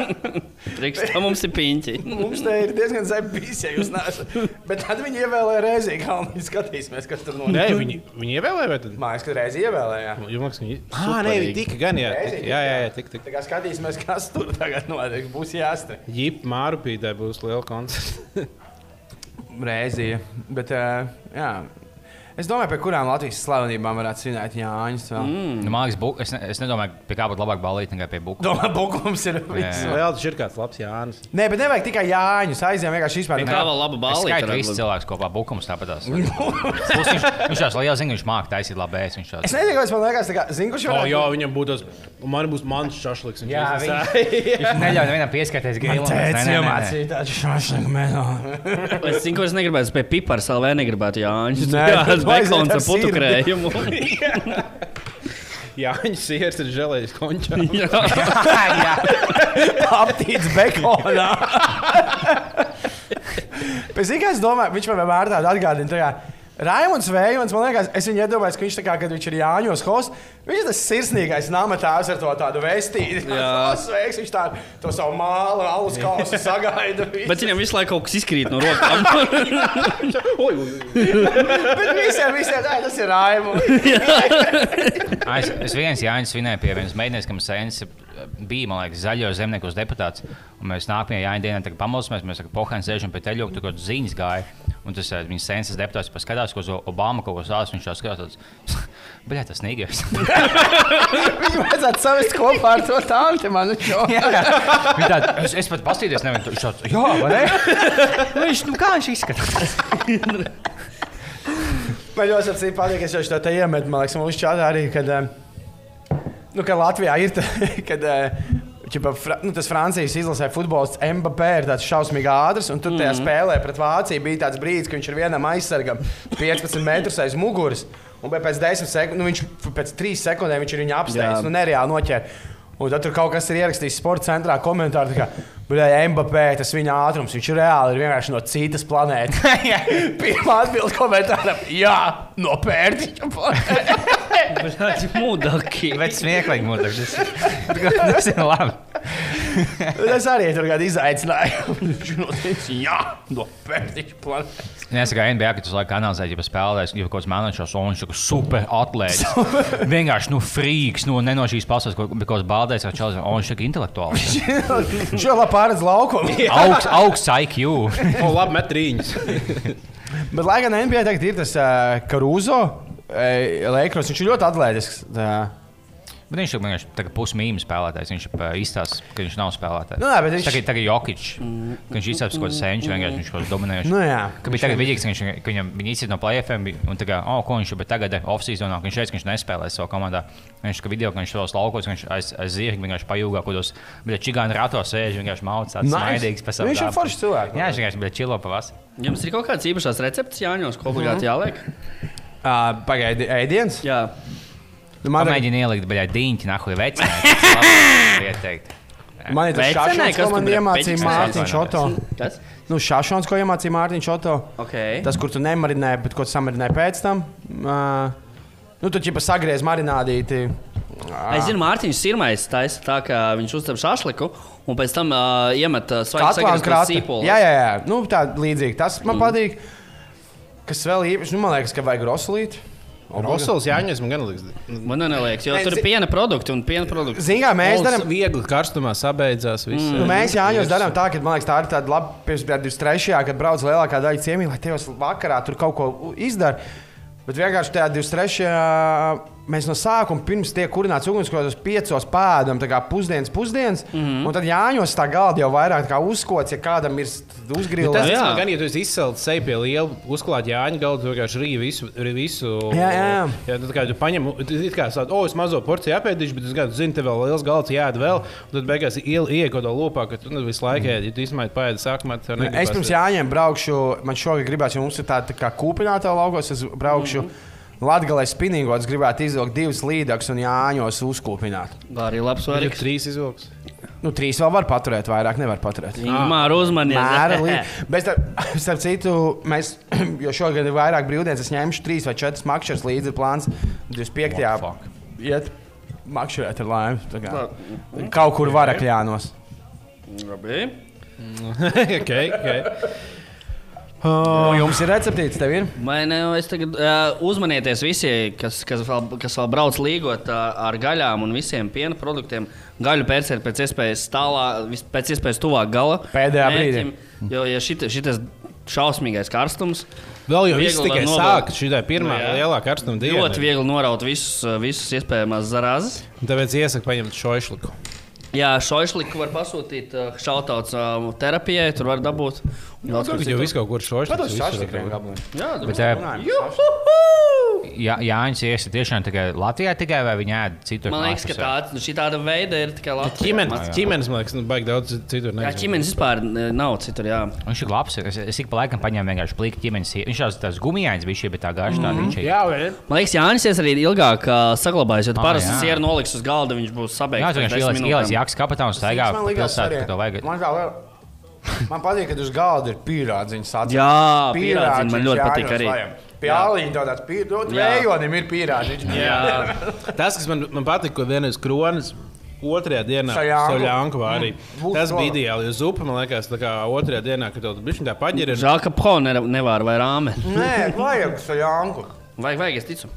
Priekš tam mums ir piņķi. Mums te ir diezgan zemi bijis, ja jūs neesat. Bet tad viņi ievēlēja reizi, kā viņi skatīsimies, kas tur Nē, notiek. viņi, viņi ievēlēja, vai tad? Mājas, kad reizi ievēlēja. Jums, viņi... Ah, nē, viņi tika gan, jā. Reizi jā, jā, jā, tik, tik. Tā kā skatīsimies, kas tur tagad notiek. Būs jāstra. Ģip Mārupītē būs liela koncerta. Reizi. Bet, uh, jā. Es domāju, pie kurām Latvijas slavenībām varētu svinēt Jāņus. Mm. Nu, liekas, bu- es, ne, es nedomāju, pie kā būtu labāk balīt nekā pie buka. Domāju, Bukums ir viss. Jā. Vēl tas ir kāds labs Jānis. Nē, bet nevajag tikai Jāņus. Aizjām vienkārši izpētīt. Tā vēl laba Es balva. skaitu visus cilvēkus kopā, bukums tāpatās. Viņš, viņš tās liels zina, viņš māca taisīt labi ēst. Viņš Es tās. nezinu, kāpēc man liekas, kā, zinu, kurš O, varētu jā, viņam būtu tas, man būs mans šašliks. Jā, viņš neļauj nevienam pieskarties Man grilam. teica, iemācīja tādu šašliku menu. Es zinu, ko es negribētu. Pie pipara salvē negribētu Jāņus. Jā, bekons ar putu krējumu. Jā, viņš siers ir žēlējis končā. Aptīts bekonā. Pēc tam, es domāju, viņš man vienmēr tādu atgādina. Tā kā, Raimons Vējons, man liekas, es viņu iedomājos, ka viņš tā kā, kad viņš ir Jāņos hosts, viņš ir tas sirsnīgais namatājs ar to tādu vestīti. Jā. Tas sveiks, viņš tā, to savu mālu, alus kausu sagaida. visu. Bet viņam visu laiku kaut kas izkrīt no rokām. Bet visiem, visiem, tā, tas ir Raimons. Es, es viens Jānis svinēju pie vienas meitenes, kam sēnes bija, man liekas, zaļo zemnieku deputāts. Un mēs nākamajā Jāņa dienā pamosimies, mēs ar Pohānu sēžam pie teļoka, tur kaut kādas ziņas gāja. Un tas eh, viņas sēnes deputāts paskatās, ko uz Obama kaut ko stāsta. Viņš tā skatās, bļā, tas nīgais. Viņu vajadzētu savest kopā ar to tanti, man šo. Viņa tāda, es, es pat paskatīties, nevienu viņš tāds, jā, vai ne? Viņš, nu kā viņš izskatās? Man ļoti apsīk, patīk, es jau šo te iemetu, man liekas, mūsu čatā arī, kad, eh, nu, kad Latvijā ir, tā, kad, ķipa, fra, nu, tas Francijas izlasē futbolists Mbappé ir tāds šausmīgi ātrs, un tur tajā spēlē pret Vāciju bija tāds brīdis, ka viņš ir vienam aizsargam 15 metrus aiz muguras, un pēc 10 sekundēm, nu, viņš pēc 3 sekundēm viņš ir viņu apsteidzis, Jā. nu, nereāli noķēra. Un tad tur kaut kas ir ierakstījis sporta centrā komentārā, ka, bļā, Mbappé, tas viņa ātrums, viņš reāli ir vienkārši no citas planētas. Pirmā atbilde komentārā - jā, no pērtiķa planētas. Tas ir mūdaki. Bet smieklīgi mūžīgi. Tas ir labi. Tas arī tur kāda izaicinājuma. Jā, no pērtiķa planētas. Es kā NBA, ka tu laikā analizēji, ja spēlēs, ja kaut kāds mēnešos, un viņš ir super atlētis. Vienkārši, nu, frīks, nu, ne no šīs pasaules, ko kaut kāds baldēs, ka čels, un viņš ir intelektuāls. Viņš jau labi pārredz laukumu. Augsts augsts IQ. O, labi, met rīņus. Bet, lai gan NBA tagad ir tas uh, Karuzo, Lakers, viņš ir ļoti atletisks. Tā. Bet viņš ir vienkārši pusmīmijas spēlētājs. Viņš izstāsta, ka viņš nav spēlētājs. Nu, jā, bet viņš- Tagad, tagad Jokic, ka viņš izstāsta, ko senču vienkārši viņš kaut kāds dominējuši. Nu, jā. Ka bija tagad vidīgs, ka viņš, ka viņam viņi izcīnīja no plēsoņiem, un kā, oh, ko viņš bet tagad off-seasonā ka viņš teica, ka viņš nespēlēs savā komandā. Viņš ka video, ka viņš savos laukos, ka viņš aiz, aiz zirga vienkārši pajūgā, kaut kādos, bet čigāna ratos sēž, vienkārši mauc tāds Nice. smaidīgs pēc Viņš ir foršs cilvēks. Jā, viņš vienkārši bija čilo pavas. Jums ir kaut kāds īpašs recepts Jāņos, ko obligāti jāliek? Uh, Pagaidiet, ēdiens. Jā. Nu, man, Pamēģini ielikt, bet diņķi nahuj vecināt. Ieteikt. man ir tas šāds, kas ko man iemācīja? Mārtiņš Oto. Kas? Nu, šāds, ko iemācīja Mārtiņš Oto. Okay. Tas, kur tu nemarinē, bet ko tu samarinē pēc tam. Uh, nu, tu ķipa sagriez marinādīti. Es zinu, Mārtiņš Sirmais taisa tā, ka viņš uztver šašliku un pēc tam uh, iemet uh, svaigu sīpolu. Jā, jā, jā. Nu, tā līdzīgi. Tas man mm. patīk. Kas vēl īpaši, nu, man liekas, ka vajag roslīt. Bosols Jāņas man gan liekas. Man neliekas, jo Nē, tur ir piena produkti un piena produkti. Zinām, mēs darām. viegli karstumā sabeidzās. Viss, Nu, mēs Jāņos darām tā, ka man liekas, tā ir tāda laba pirms 23. kad brauc lielākā daļa ciemiņu, lai tajos vakarā tur kaut ko izdara. Bet vienkārši tajā 23. Mēs no sākuma pirms tiek kurināts ugunskura, piecos pēdam, tā kā pusdienas, pusdienas. Mm -hmm. Un tad Jāņos tā galda jau vairāk tā kā uzkots, ja kādam ir uzgrīlis. Tas jā. gan, ja tu izcelts seju pie liela uzklāta Jāņa galda, tu vienkārši rīvi visu. rīvi visu Jā, jā, jā. ja, tu, kā, tu paņem, it kā sāc, o, es mazo porciju apēdīšu, bet es gadu zinu, tev vēl liels galds jāēd vēl. Un tad beigās kādā lopā, ka tu nu, visu laiku ēdi. Ja tu izmaiņi paēdi sākumā, tad tev Es pirms Jāņiem braukšu, man šogad gribās, jo mums ir tāda tā kā kūpināta laukos, es braukšu. Mm -hmm. Latvijā spinīgos gribētu izvilkt divus līdzekļus un Jāņos uzkūpināt. Tā arī labs Tur ir variants. trīs izvilks. Nu, trīs vēl var paturēt, vairāk nevar paturēt. Māra uzmanība. Bet, starp, citu, mēs, jo šogad ir vairāk brīvdienas, es ņemšu trīs vai četras makšķeres līdzi. Plāns 25. iet makšķerēt ar laimi. Kaut kur varakļānos. Labi. okay, okay. O, jums ir receptīts, tev ir? Man, es tagad uh, uzmanieties visi, kas, kas, vēl, kas vēl brauc līgot uh, ar gaļām un visiem piena produktiem. Gaļu pērciet pēc iespējas tālāk, vis- pēc iespējas tuvāk gala. Pēdējā brīdī. Jo, ja šita, šitas šausmīgais karstums, Vēl jau viss tikai sākas. Šī ir pirmā Nu, jā. lielā karstuma diena. ļoti viegli noraut visus, uh, visus iespējamās zarāzes. Tāpēc iesaku paņemt šo išliku. Jā, šoišliku var pasūtīt uh, šautauts uh, terapijai, tur var dabūt. Ko Tur jau viss kaut kur šošs. Patos šašlikiem gabaliem. Jā, tur eh, Jā, Jānis iesi tiešām tikai Latvijā tikai vai viņi ēd citur? Man liekas, ka tāds, nu, šī tāda veida ir tikai Latvijā. Ķimenes, ķimenes, man liekas, nu, baigi daudz citur. Jā, nezinu. ķīmenes vispār eh, nav citur. Jā. Viņš ir labs. Es, es ik pa laikam paņēmu vienkārši plīku ķīmenes. Viņš jau tāds gumijāns bija šī, bet tā garša tā viņš ir. Jā, vai? Man liekas, Jānis ies arī ilgāk uh, saglabājas. Jo Ah, parasti jā. sieru noliks uz galda, viņš būs Jā, sabeigts. viņš desmit ielas, ielas minūtēm. jāks kapatā un staigā arī. ka to vajag. Man, patīk, ka uz galda ir pīrādziņš. Jā, pīrādziņi man ļoti patīk arī. Tādā pīrādziņā. Jā. Vējonim ir pīrādziņš. Jā, Tas, kas man, man patīk, ko vienreiz kronis. Otrajā dienā. Soļānku arī. Būs Tas to. bija ideāli. Jo zupa, man liekas, tā kā otrajā dienā, kad tev bija tā paģira. žēl, ka ne- nevar vai rāme. Nē, vajag soļānku. Vajag, vajag, es ticu.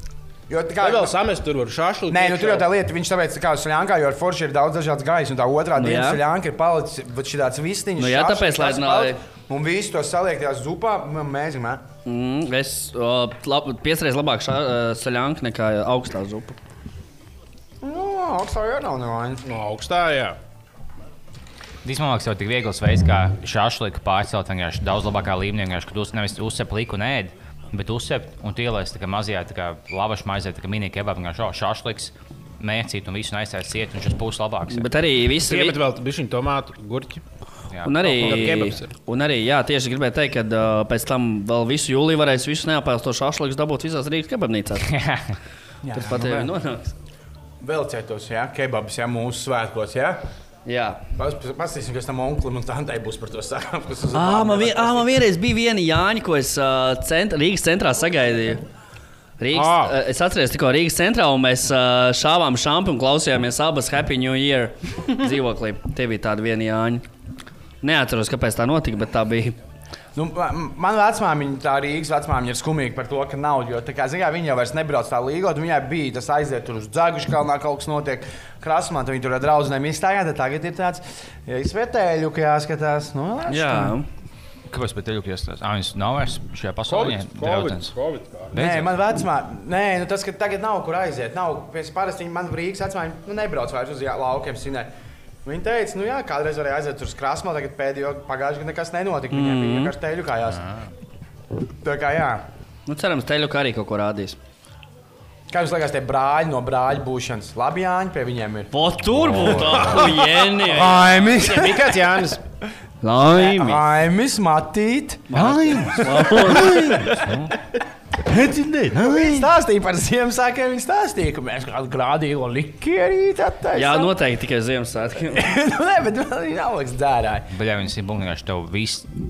Jo tā kā vēl samest tur var šāšlu? Nē, nu, tur jau tā lieta, viņš tāpēc, kā Soļānkā, jo ar forši ir daudz dažādas gaismas, un tā otrā Nu, diena jā. Soļānka ir palicis, bet šī tāds vistiņš. Nu, jā, tāpēc, lai palicis, Un visu to saliek tajā zupā, man mēģina, mē. Mm, es o, lab, piecreiz labāk saļānku nekā augstā zupa. Nu, augstā jau nav nevainas. No augstā, jā. Tas ir tik viegls veids, kā šāφliku pārcelt vienkārši daudz labākā līmenī. Vienkārši, kad uz nevis uzsep liku un ēd, bet uzsep un ielaist tā kā mazajā tā kā lavašu maizē, tā kā mini kebab, vienkārši šāφliks. Mēcīt un visu aizsākt ciet, un šis būs labāks. Bet arī visi Iemet vēl bišķiņu tomātu, gurķi. Jā. Un arī, kā ir. un arī, jā, tieši gribēju teikt, ka uh, pēc tam vēl visu jūliju varēs visu neapēstošu ašliks dabūt visās Rīgas kebabnīcās. Jā. Tas pat ir nonāks. vēl cetos, jā, kebabs, jā, mūsu svētkos, jā. Jā. Pastāstīsim, kas tam onklim un tādai būs par to sakām. Ah, man, vien, ah, man vienreiz bija viena Jāņa, ko es uh, cent, Rīgas centrā sagaidīju. Rīgas, Ah. uh, es atceros, tikko Rīgas centrā, un mēs uh, šāvām šāpu un klausījāmies abas Happy New Year dzīvoklī. Tie bija tādi vieni Jāņi. Neatceros, kāpēc tā notika, bet tā bija. Nu, ma- man vecmāmiņa, tā Rīgas vecmāmiņa ir skumīga par to, ka nav. Jo, kā, zin, kā, viņa jau vairs nebrauc tā līgot, viņai bija tas aiziet tur uz Dzegušu kalnā, kaut kas notiek. Krasmā, tad viņa tur ar draugiem izstājās. Tagad ir tāds ja izvērtēju, ka jāskatās. Nu, Jā, Kāpēc pat teļu iestāstās? Ah, viņas nav vairs šajā pasaulē. Draudzens. Nē, man vecumā, nē, nu tas, ka tagad nav kur aiziet. Nav, pēc parasti viņi man Rīgas vecumā nu, nebrauc vairs uz jā, laukiem svinēt. Viņa teica, nu jā, kādreiz varēja aiziet uz krāsmu, tagad pēdējo pagājušajā gadā nekas nenotika. Viņam bija vienkārši teļu kājās. Tā kā jā. nu, cerams, teļu kā arī kaut ko rādīs. Kā jums liekas, tie brāļi no brāļu būšanas? Labi, Jāņa, pie viņiem ir. Po tur būtu apgūjēni. Aimis! Kāds Jānis. Laimi. Aimis, Matīt! Viņa stāstīja par Ziemassvētkiem. Viņa stāstīja, ka mēs kādu grādīgo likierīti attaisām. Jā, noteikti tikai Ziemassvētkiem. nu, nē, bet viņi nav liekas dzērāji. Bet, ja viņi bungaši,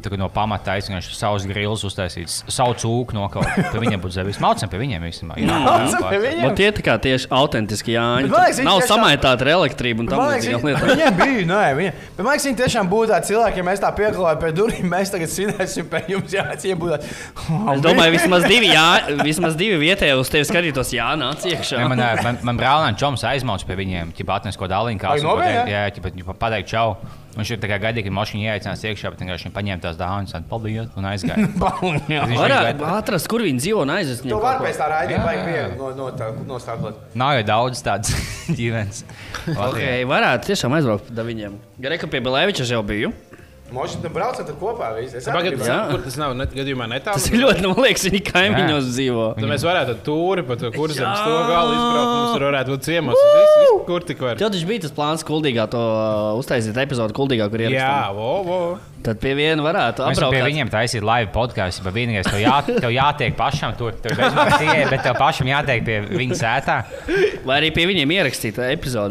tev kā no pamata aizsmeļš savus grilus uztaisīts, savu cūku nokaut. Pie viņiem būtu zevis. Mācām pie viņiem īstenībā. Jā, Mācam pie viņiem. Man tie tā kā tieši autentiski. Bet viņi Nav samaitāta ar elektrību un tam līdzīgām viņi, lietām. viņiem bija, nē, viņiem. Bet man liekas, viņi tiešām būtu tādi cilvēki, ja mēs tā pieklājām pie durvīm, mēs tagad svinēsim pie jums, jā, tie būtu. Es domāju, vismaz divi, jā, vismaz divi vietējie uz tevi skatītos, jā, nāc iekšā. Ja man, man, man brālēns Čoms aizmauc pie viņiem, ja atnes ko kādu. nopietni, Jā, ja pateikt čau. Viņš ir tā kā gaidīja, ka mašīna ieaicinās iekšā, bet vienkārši paņēma tās dāvanas, un paldies, un aizgāja. Viņš Varētu atrast, kur viņi dzīvo un aizvest Tu vari pēc tā raidījuma vajag no, no, tā- nostākot. Nav jau daudz tādas ģimenes. Okay, varētu tiešām aizbraukt pie viņiem. Garīgi pie Belēviča jau biju. Tam braucat kopā. Jā. kur tas nav net, gadījumā netālu. Tas ir ļoti, man liekas, viņi kaimiņos dzīvo. Tad mēs varētu tūri pa to Jā. to galu izbraukt. Mums tur varētu būt ciemos. uz visu- visu, Kur tik var? Tev taču bija tas plāns, kuldīgā to uh, uztaisīt epizodu, kuldīgā, kur Jā, ierakstīt. vo, vo. Tad pie viena varētu Mēs varam pie apbraukt. viņiem taisīt live podkāstu, bet vienīgais, tev, jā, tev jātiek pašam tur, tur bezmaksas bet tev pašam jātiek pie viņa sētā. Vai arī pie viņiem ierakstīt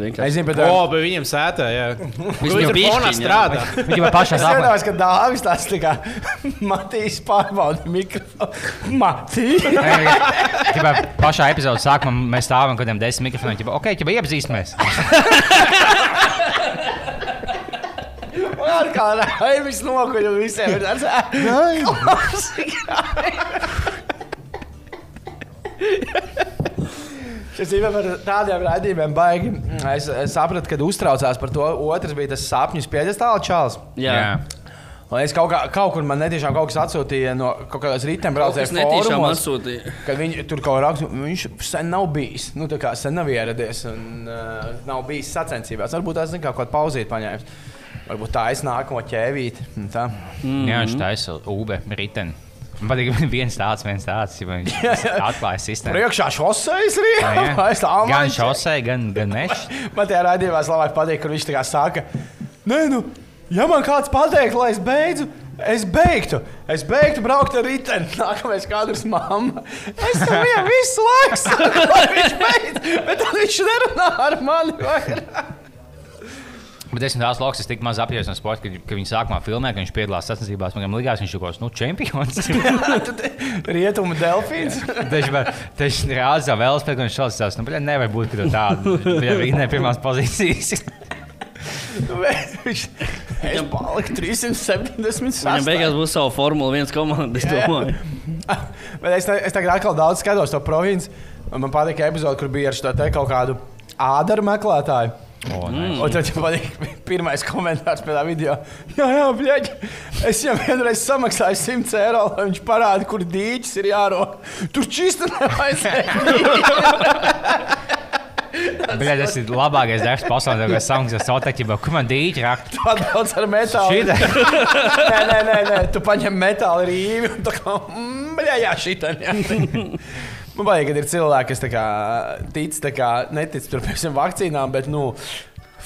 vienkārši. Es zinu, bet O, pie viņiem sētā, jā. Viņam Viņš fonā jā. strādā. Viņi jau pašā Es iedomājos, ka Dāvis tāds tā kā Matīs pārbauda mikrofonu. Matīs! Pašā epizodē sākumā mēs stāvam kaut kādiem desmit mikrofoniem. Ķipā, ok, ķipā, iepazīstamies. Ar kā raivis nokuļu visiem ir tāds. Šis ir par tādiem raidījumiem, baigi. Es, es sapratu, kad uztraucās par to. Otrs bija tas sapņu spiedestāla čāls. Jā. Un es kaut, kā, kaut kur man netiešām kaut kas atsūtīja no kaut kādas Tas riteņbraucēju netīšām fórumos. atsūtīja. Kad viņi tur kaut kā raksta, viņš sen nav bijis. Nu, tā kā sen nav ieradies un uh, nav bijis sacensībās. Varbūt tās kā kaut kāda pauzīt paņēmis. Varbūt tā es nākamo ķēvīti. un tā. Jā, viņš taisa ube, riteni. Man patīk, ka viens tāds, viens tāds, ja viņš atklāja sistēmu. Priekšā šoseis. Es tā Gan šosei, gan, gan mežs. Man tajā raidījumā labāk patīk, kur viņš tā kā saka, nē, nu, ja man kāds pateikt, lai es beidzu. Es beigtu, es beigtu braukt ar riteni. Nākamais kadrs, mamma. Es tam viņam visu laiku saku, lai viņš beidz, bet viņš nerunā ar mani vairāk. Bet es tās loks, es tik maz apjēdzu no sporta, ka, ka viņi sākumā filmē, ka viņš piedalās sacensībās. Man liekas, viņš ir kaut kāds nu, čempions. Rietumu delfīns. Tas ir jau vēl spēks, un viņš šāds tās, nu, nevar būt, ka ja viņi ne pirmās pozīcijas. Viņš es paliku 370. Viņam beigās būs sava Formula 1 komanda. Es domāju, Bet es, es tagad atkal daudz skatos to provinci. un Man patīk epizode, kur bija ar šo te kaut kādu ādaru meklētāju. O, nice. Un tad man patīk pirmais komentārs pēc tā video. Jā, jā, bļaļ, es jau vienreiz samaksāju 100 eiro, lai viņš parāda, kur dīķis ir jārok. Tur čista nevajadzēja. Bļa, tas ir labākais darbs pasaulē, kas samaksā sautaķībā. Kur man dīķi rakt? Atbrauc ar metālu. Nē, nē, nē, nē, tu paņem metāla rīvi un tā kā, mm, bļā, jā, šitā. Man vajag, kad ir cilvēki, kas kā tic, kā netic tur pēc tam vakcīnām, bet, nu,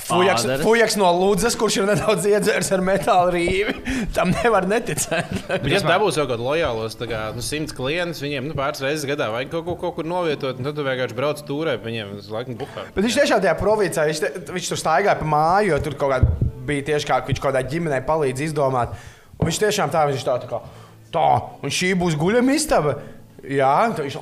Fujaks, fujaks no Lūdzes, kurš ir nedaudz iedzēris ar metāla rīvi. Tam nevar neticēt. Bet, ja dabūs kaut kādu lojālos, tā kā nu, simts klientus, viņiem nu, pāris reizes gadā vajag kaut ko kaut kur novietot, un tad tu vienkārši brauc turē, pa viņiem uz laiku buhā. Bet viņš tiešām tajā provincē, viņš, te, viņš tur staigāja pa māju, jo tur kaut kā bija tieši kā viņš kaut kādā ģimenē palīdz izdomāt. Un viņš tiešām tā, viņš tā, tā kā tā, un šī būs guļama istaba. Jā, tā viņš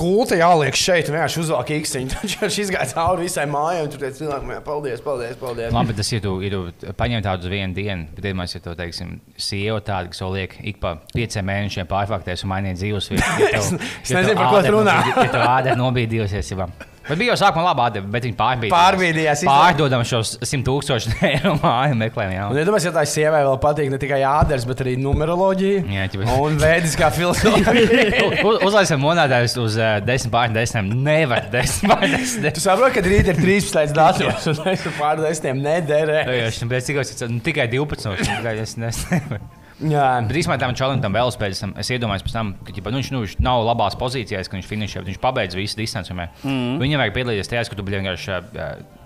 gulta jāliek šeit, vienkārši uzvelk īksiņu. Tad viņš izgāja cauri visai mājai, un tur teica, cilvēkiem, paldies, paldies, paldies. Labi, bet tas ir. Ja tu paņem tādu uz vienu dienu, bet ja to teiksim, sieva tāda, kas vēl liek ik pa pieciem mēnešiem pārfakties un mainīt dzīves vietu. Es- es nezinu, par ko tu runā. Ja tu ādā nobīdījusies, jau. Bet bija jau sākumā labi āda, bet viņi pārbīdījās. Pārbīdījās, Pārdodam šos 100 tūkstošu eiro māju meklējumiem. Un, ja domāju, ja tā sievai vēl patīk ne tikai āders, bet arī numeroloģija Jā, ķipa. un vēdiskā filozofija. Uzlaisim monētājus uz uh, 10 pār 10. Nevar 10 pār 10. Tu saproti, ka rīt ir 13. datums, un es pār desmitiem nederēju. Jā, es tam cik es nu, tikai 12. Tikai es nesaku. Īstenībā tam čalam, tam vēl spēļam, es iedomājos, tam, ka ģipa, nu, viņš, nu, viņš nav labās pozīcijās, ka viņš finišē, bet viņš pabeidz visu distanci. Mm. Viņam vajag piedalīties tajā, ka tu biji vienkārši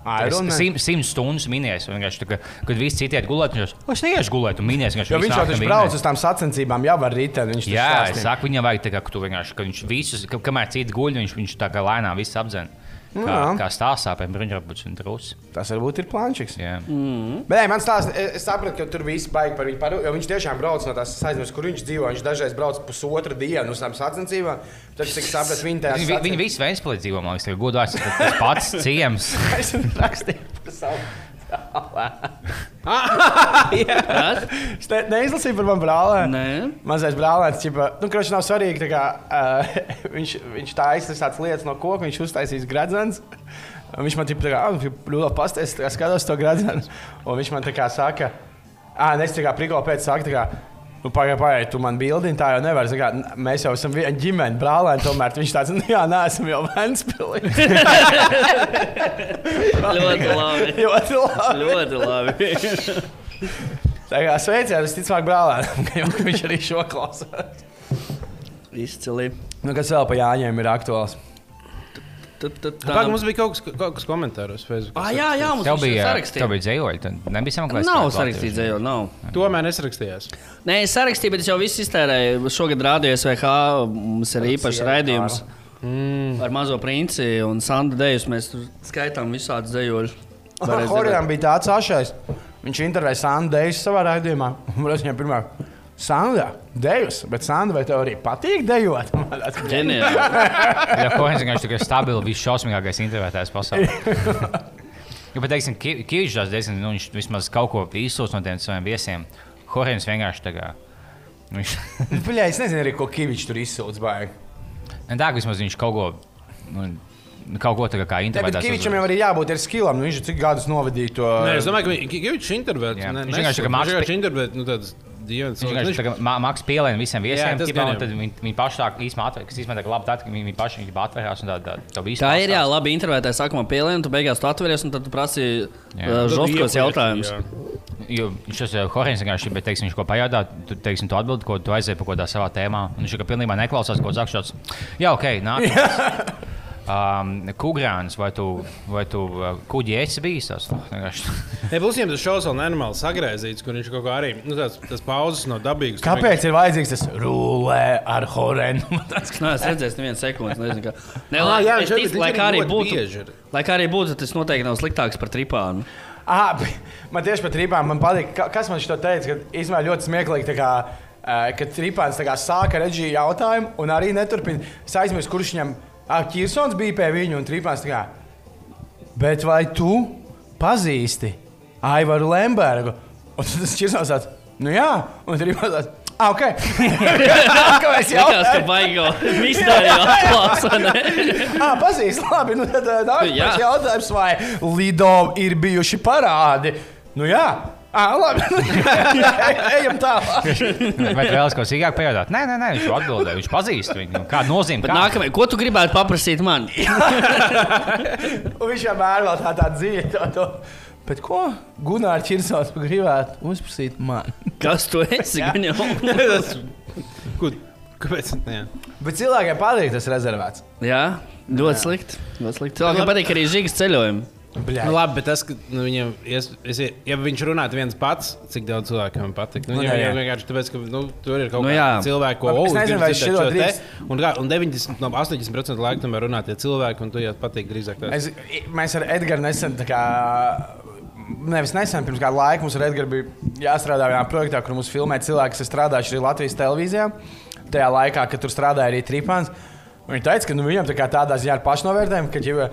Ironman? simt simt stundas vienkārši tā Kad visi citi iet gulēt, viņš jau es neiešu gulēt, un minies. jo viņš jau taču brauc uz tām sacensībām, jau ar riteni. Viņš taču Jā, es saku, viņam vajag tā, kā, ka tu vienkārši, ka viņš visus, ka, kamēr citi guļ, viņš, viņš tā kā lēnām visu apdzen. Kā, Jā. kā stāstā pie bruņurupuča un trūcis. Tas varbūt ir plānčiks. Jā. Bet nē, man stāsta, es, sapratu, ka tur viss baigi par viņu. Par, jo viņš tiešām brauc no tās aizmirst, kur viņš dzīvo. Viņš dažreiz brauc pusotru dienu uz tām sacensībām. Tad, cik sapratu, viņi tajā Viņi, viņi visi Vēnspēlī dzīvo, man liekas, godās, tas pats ciems. Es ne, neizlasīju par manu brālēnu. Nē. Mazais brālēns, ķipa, nu, kurš nav svarīgi. Kā, uh, viņš viņš tā aizsaka tādas lietas no koka, viņš uztaisīs gredzens. Un Viņš man tā kā ļoti pastāstīs, kā skatos to gredzenu. Un viņš man tā kā saka, ah, es tā kā prigālu pēc saka, nu, pagaidi, pagaidi, tu man bildini, tā jau nevar. Kā, mēs jau esam viena ģimene, brālēni, tomēr viņš tāds, nu, jā, nē, esam jau Vēnspilī. Ļoti labi. ļoti labi. Ļoti labi. Tā kā sveiciens, es ticamāk brālēnam, ka viņš arī šo klausās. Izcili. Nu, kas vēl pa Jāņiem ir aktuāls? Tad, tad, Kā mums bija kaut kas, kaut kas komentāros Facebook? Ah, jā, jā, mums Tev bija, sarakstīts. tev bija dzējoļi, tad nebija sameklēts. Nav sarakstīts, jau nav. Tomēr nesrakstījās. Nē, es sarakstīju, bet es jau visu iztērēju. Šogad rādījos VH. Mums ir īpašs raidījums mm. ar mazo princi un Sandu dejus. Mēs tur skaitām visādus. Varēs Horijam bija tāds ašais. Viņš intervēja Sandu Deisu savā raidījumā. Un es viņam pirmā. Sanda, dejus, bet Sanda, vai tev arī patīk dejot? Ģeniāli. Jā, Kohens vienkārši tikai stabili, visšausmīgākais intervētājs pasaulē. Jo, bet, teiksim, diezgan, nu, viņš vismaz kaut ko izsūs no tiem saviem viesiem. Kohens vienkārši tā kā. Viņš, Bļā, es nezinu, arī, ko Kavičs tur izsūdz. ne tā, ka vismaz viņš kaut ko, nu, kaut ko tā kā, kā intervētājs. Kavičam jau arī jābūt ar skilam. Nu, viņš ir cik gadus novadījis to. Nē, es domāju, ka vi- ka viņš vienkārši kā mākslinieks- Viņš vienkārši intervēt. Nu, tāds dienas. Viņš vienkārši tā kā ma- mākslinieks pielēna visiem viesiem, tas ķipā, un tad viņi, viņi paši tā īstenībā atver, kas īstenībā tā kā labi, tad, ka viņi, viņi paši viņi atvērās un tā, tā, tā. Tā ir jā, labi intervētāji sākumā pielēna, tu beigās tu atveries un tad tu prasi Jā. uh, žostkos jautājumus. Jo viņš tas Horins vienkārši, bet, teiksim, viņš ko pajautā, tu, teiksim, tu atbildi, ko tu aizēji par kaut kādā savā tēmā. Un viņš jau pilnībā neklausās, ko saka šāds. Jā, ok, nāk. Um, Kugrāns, vai tu, vai tu uh, kuģi esi bijis? Tas, vienkārši- Ja plus viņam tas šovs vēl nenormāli sagrēzīts, kur viņš kaut kā arī nu, tāds, tas pauzes no dabīgas. Kāpēc ir vajadzīgs tas rulē ar horenu? Tas- Nē, es redzēju, neviens sekundes. Nezinu, kā. Ne, Ah, lai, jā, es viņš ticu, arī- lai kā arī būtu, bieži ir. lai kā arī būtu, tas noteikti nav sliktāks par tripānu. Ah, man tieši par man patīk. ka- Kas man šo teica? Ka īstenībā ļoti smieklīgi. uh, kad Trīsāns sāka reģiju jautājumu un arī neturpina. Es aizmirsu, kurš viņam ah, Kirsons bija pie viņa un Trīsāns. Bet vai tu pazīsti Aivaru Lembergu? Un tas Kirsons tāds - nu jā, un Trīsāns tāds - ah, ok. Nākamais Likās, ka jautājums. baigo mistēriju atklāsa. ne? Ah, pazīst, labi. Nu, tad nākamais jautājums, vai Lido ir bijuši parādi? Nu jā. Ah, labi. Ejam tālāk. Vai tu vēlaties ko sīkāk pajautāt? Nē, nē, nē, viņš atbildēja. Viņš pazīst viņu. Kāda nozīme? Bet Kā? nākamajai, ko tu gribētu paprasīt man? Un viņš vienmēr vēl tā tāda dzīve. To, to. Bet ko Gunārs Čirsons gribētu uzprasīt man? Kas tu esi? Jā. Gan jau. Kur, kāpēc? Jā. Bet cilvēkiem patīk tas rezervēts. Jā, ļoti slikti. Ļoti slikti. Cilvēkiem patīk arī žīgas ceļojumi. Bļā. Nu, labi, bet tas, ka nu, viņam, es, es, ja viņš runātu viens pats, cik daudz cilvēkiem patīk. Nu, Nu, viņam jā, jā. vienkārši tāpēc, ka nu, tur ir kaut Nu, kāda cilvēka, ko Labi, es "O, nezinu, gribu vai te." drīkst. Un, kā- un 90, no 80% laika tomēr runā tie cilvēki, un tu jau patīk drīzāk. Es, mēs ar Edgars nesen, tā kā, nevis nesen, pirms kāda laika mums ar Edgars bija jāstrādā vienā projektā, kur mums filmē cilvēki, kas ir strādājuši arī Latvijas televīzijā. Tajā laikā, kad tur strādāja arī Tripāns. Viņa teica, ka nu, viņam tā kā tādā ziņā ir pašnovērtējumi, ka jau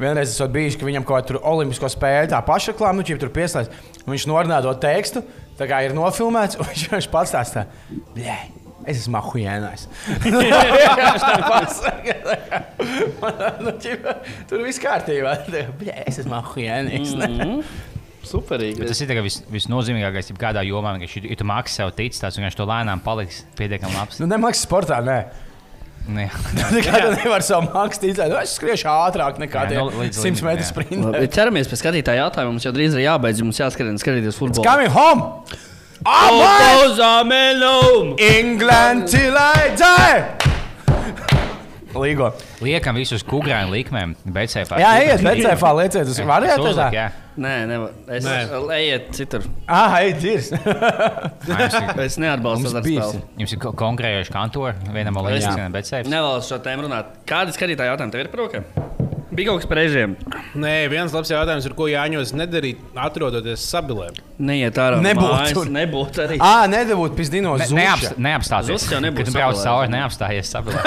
vienreiz esot bijis, ka viņam kaut kāda olimpisko spēļu tā pašreklāma, nu, ja tur pieslēdz, un viņš norunā to tekstu, tā kā ir nofilmēts, un viņš vienkārši pats tā stāsta, blē. Es esmu ahujēnājis. nu, tur viss kārtībā. Es esmu ahujēnājis. Mhm. Superīgi. Tas ir tā vis, visnozīmīgākais, ja kādā jomā, ka, ja tu maksā sev tic, tas vienkārši to lēnām paliks pietiekami labs. Nu, nemaksas sportā, nē. Nē. Nekā tu nevari savu maksu ticēt. Nu, es skriešu ātrāk nekā Jā, nu, līdz 100 metru. Labi, ķeramies pie skatītāja jautājuma. Mums jau drīz ir jābeidz. Mums jāskrien skatīties futbolu. Coming home! I'm Uzāmelum! England till I die! Līgo. Liekam visus kukurāņu likmēm, sēžam. Jā, ejiet, vecēfā, lieciet uz. Jā, Nē, nevar. Es ejiet citur. Ah, ej, dzirs. Es neatbalstu tādu spēli. jums ir ko- konkrējoši kantori, vienam bet sēžam. Nevēlos šo tēmu runāt. Kādi skatītāji jautājumi tev ir par rokiem? Bija kaut kas par režiem. Nē, viens labs jautājums ir, ko Jāņos nedarīt, atrodoties sabilē. Neiet ārā. no Nebūt mājas, tur. Nebūt arī. Ā, nedabūt pizdinos Ne, zuša. neapst, neapstāties. Zust jau nebūs Kad tu brauc sabilē. cauri, neapstājies sabilē.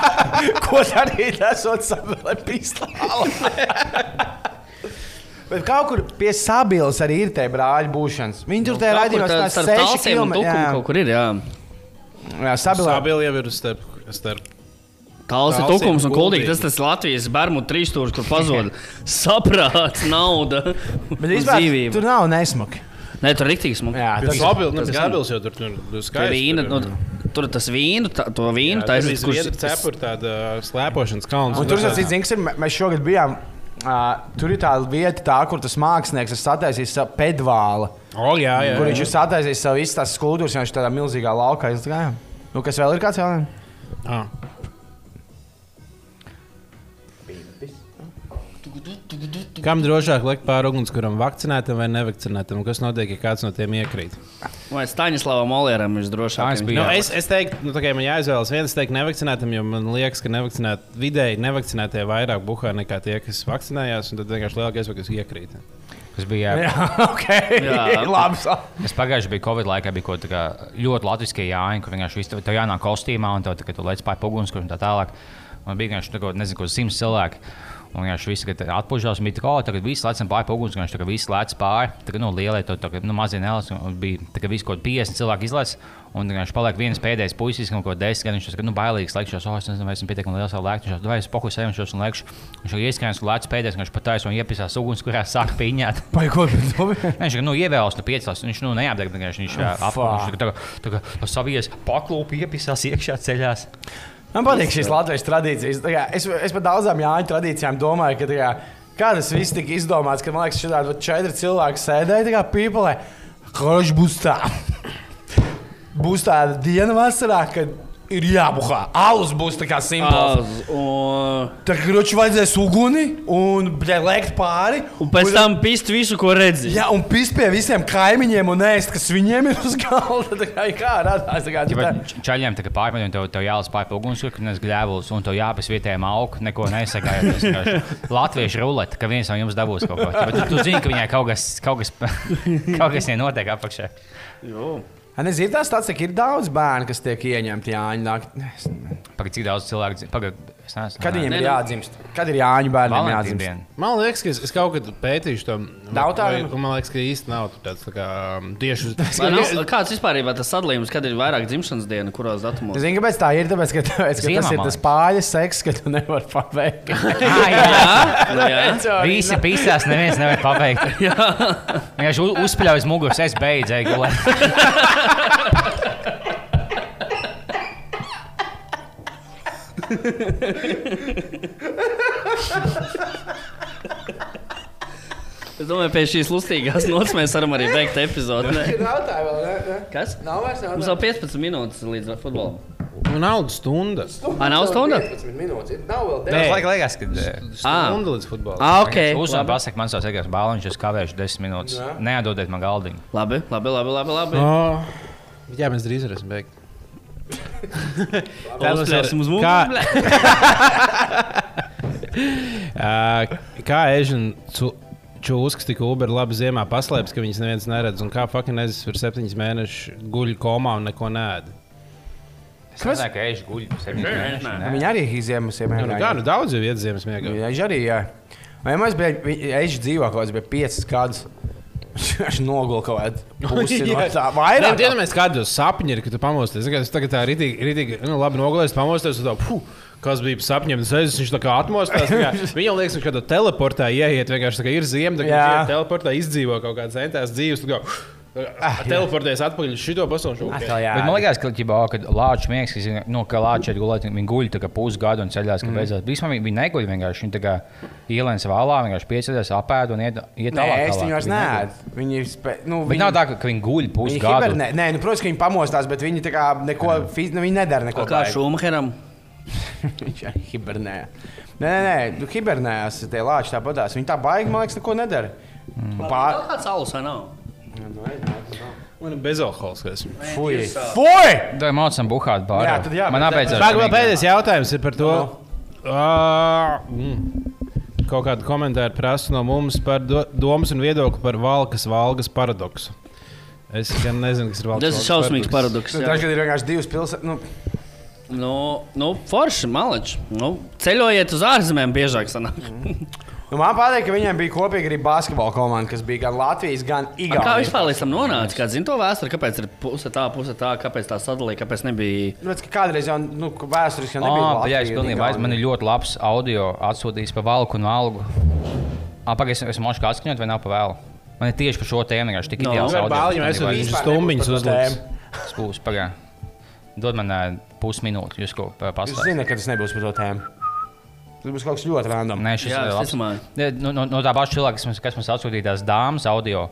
Ko darīt, esot sabilē pistolē? Bet kaut kur pie sabilas arī ir tie brāļi būšanas. Viņi tur tajā raidījumā tā stāsta starp 6 talsiem un km. kaut kur ir, jā. Jā, sabilā. Sabili jau ir starp. starp. Tāls ir tukums un kuldīgi. Tas tas Latvijas bērnu trīsstūris, kur pazūd saprāts, nauda Bet dzīvība. tur nav nesmuki. Nē, tur ir rīktīgs mums. Jā, Tas sabils, nu, tas gan. sabils jau tur tur skaisti. vīna, tur, nu, tur tas vīnu, tā, to vīnu jā, taisīt, viss viena cepura tāda slēpošanas kalns. Un tur tas ir zināms, ka mēs šogad bijām. Uh, tur ir tā vieta, tā, kur tas mākslinieks ir sataisījis savu pedvālu. O, jā, jā. Kur viņš ir sataisījis savu izstāstu skulptūru, jau tādā milzīgā laukā izgāja. Nu, kas vēl ir kāds jautājums? Ah. Kam drošāk likt pāri ugunskuram, vakcinētam vai nevakcinētam? Kas notiek, ja kāds no tiem iekrīt? Vai Staņislavam Olieram biju. Nu, Jā. es, es teiktu, nu, kā man jāizvēlas viens, es teiktu, nevakcinētam, jo man liekas, ka nevakcinēt, vidēji nevakcinētie vairāk buhā nekā tie, kas vakcinējās. un Tad vienkārši lielākais, kas iekrīt. Tas bija. Jā, ok. Jā. Labi. Es pagājušajā bija Covid laikā, bija kaut kā ļoti latviešu jāņem, kur vienkārši viss tev jānāk kostīmā un tev, tā, tu lec pāri ugunskuram un tā tālāk. Man bija vienkārši tā kā, nezinu, ko simts cilvēku. Un vienkārši viss atpūšās, bija tā, ka, oh, viss lecam pāri ugunskuram, tagad viss lec pāri. Tagad, nu, lielie, to, tagad, nu, mazie nelas, un bija tā, ka viss kaut 50 cilvēku izlaiž. Un viņš paliek viens pēdējais puisis, kaut ko desmit gadus. Viņš ir nu, bailīgs, lekšos, oh, es nezinu, vai esmu pietiekami liels savu lēktu. Viņš vai es fokusējušos un lekšu. Viņš ir ieskrējis un lēcis pēdējais, viņš pat taisno iepisās ugunskurā, sāk piņāt. Vai ko Viņš ir nu, ievēlēts no piecās. Viņš nu, neapdeg, viņš viņš fuck. apgādājās. Tā kā- tā kā savies paklūpi, iepisās iekšā ceļās. Man patīk šīs latviešu tradīcijas. Kā Es, es par daudzām jāņu tradīcijām domāju, ka kā, kā tas viss tika izdomāts, ka man liekas, ka šādi četri cilvēki sēdēja pīpelē. Kurš būs tā? Būs tāda diena vasarā, kad ir jābuhā. Alus būs tā kā simbols. Un, Tā kā roči vajadzēs uguni un bļē, lēkt pāri. un pēc tam pist visu, ko redzi. Jā, un pist pie visiem kaimiņiem un ēst, kas viņiem ir uz galda. Tā kā, kā radās, tā kā, Ja tā, pat čaļiem tā kā pārmēģināt, tev, tev jālas pāri ugunskura, kad nes gļēvulis, un tev jāpēc vietējiem augu, neko nesagājas. Latviešu rulete, ka viens no jums dabūs kaut ko. Ja, bet tu, tu zini, ka viņai kaut kas, kaut kas, kaut kas viņai notiek apakšā. Jo. Nezinu, tas tāds, ka ir daudz bērnu, kas tiek ieņemti Jāņa naktī. Pagaid, cik daudz cilvēku dzīvo? Kad viņiem ir nu- jādzimst? Kad ir Jāņa jādzimst? diena. Man liekas, ka es, es kaut kad pētīšu to. Jautājumu? Man liekas, ka īsti nav tāds tā kā, um, tieši uz nav- Kāds vispār ir tas sadalījums, kad ir vairāk dzimšanas dienu, kuros datumos? Zinu, kāpēc tā ir. Tāpēc, ka, tāpēc, ka Ziemā, tas ir tas pāri seks, ka tu nevari paveikt. Ah, jā, Nu, jā. Visi pīsās, neviens nevar pabeigt. Viņš uz, uzspēlēja uz muguras, es beidzēju gulēt. Es domāju, pēc šīs lustīgās nots mēs varam arī beigt epizodi. ne? Nav tā vēl, ne? Kas? Nav vairs Mums vēl 15 minūtes līdz futbolam. Nu, naudas stunda. Ā, nav stunda? 15 minūtes. Nav vēl Nē. Man liekas, ka. Ah. Stunda līdz futbolam. Ah, ok. Uzmanīgi, Labi, pasakot, man savs vienkārši bāliņš, es kavēšu 10 minūtes. Jā. Neatdodiet man galdiņu. labi, labi, labi. labi, labi. Oh. Jā, mēs drīz varēsim beigt. Tā ir Uzspļausim uz kā. Ā, kā Ežina Čūskas tik Uber labi ziemā paslēpts, ka viņas neviens neredz. Un kā fucking nezis ir septiņus mēnešus guļ komā un neko nēd. Es domāju, ka eju guļu 7 mēnešus. nē. nē. Viņi arī izjēma sev. Nu, nu, kā, nu daudz jau iet ziemas miegā. Viņš arī, jā. Vai mēs bijām, viņš dzīvo kaut kāds, bija 5 gadus. Viņš nogula kaut kādu pusi no tā. Nē, Vairāk. iedomājieties, kādos sapņos ir, kad tu pamosties. Es tagad tā rītīgi, rītīgi nu, labi nogulēju, pamosties. tā, puh, Kas bija sapņiem? Es viņš tā kā atmostās. tā kā- Viņam liekas, ka kādā teleportā ieiet, vienkārši tā kā ir ziema, tad viņš teleportā izdzīvo kaut kādas centās dzīves. kā, Ah, jā. Teleportēs atpakaļ uz šito pasauli. Atkal, jā. Bet man liekas, ka, ķibā, kad lāča miegs, ka, nu, ka lāča ir gulēt, viņi guļ tā kā pusgadu un ceļās, ka mm. beidzās. Vispār viņi, viņi neguļ vienkārši. Viņi tā kā ielēns valā, vienkārši pieceļās, apēd un iet, iet Nē, tālāk. es tālāk. viņu vairs Viņi neēdu. Viņi ir. Spē... Nu, Bet nav tā, ka, ka viņi guļ Viņi pusgadu. hibernē. Nē, nu, protams, ka viņi pamostās, bet viņi tā kā neko fiziski, nu, viņi nedara neko. Kā. Šumacheram? Viņš arī hibernē. Nē, nē, nē, nu, hibernējās tie lāči tāpatās. Viņi tā baigi, man liekas, neko nedara. Mm. Pār... Vēl kāds alus vai nav? Man ir bezalkoholiskais. Fui! Fui! Tā ir mācām buhāt bārā. Jā, tad jā, Man. Pagaidām, vēl pēdējais jautājums ir par to. Uh, mm. Kaut kādu komentāru prasa no mums par do, domas un viedokli par valkas valgas paradoksu. Es gan nezinu, kas ir valkas Tas ir šausmīgs paradoks. Nu, jā. Tagad ir vienkārši divas pilsētas. Nu, Nu, nu forši, maleči. Nu, ceļojiet uz ārzemēm biežāk. Sanāk. Nu, man patīk, ka viņiem bija kopīgi arī basketbola komanda, kas bija gan Latvijas, gan A, Kā Igaunijas. vispār līdz tam nonāca? Kāds zina to vēsturi, kāpēc ir puse tā, puse tā, kāpēc tā sadalīja, kāpēc nebija. Nu, redz, ka Kādreiz jau nu, vēsturiski jau nebija. Ah, Latvija jā, es pilnībā aiz, man ir ļoti labs audio atsūtījis par valku un algu. Apakaļ, es esmu možkā atskaņot vai nav pa vēlu. Man ir tieši par šo tēmu vienkārši tik No. ideāls Ar audio. Man es nebūtu par to uzlikt. Spūs, pagā. Dod man uh, pusminūti, jūs ko Es pastāstīt. zinu, ka tas nebūs par to tēmu. Tas būs kaut kas ļoti random. Nē, šis ir labs. Ne, No, no, no tā paša cilvēka, kas mums, kas mums atsūtīja tās dāmas audio,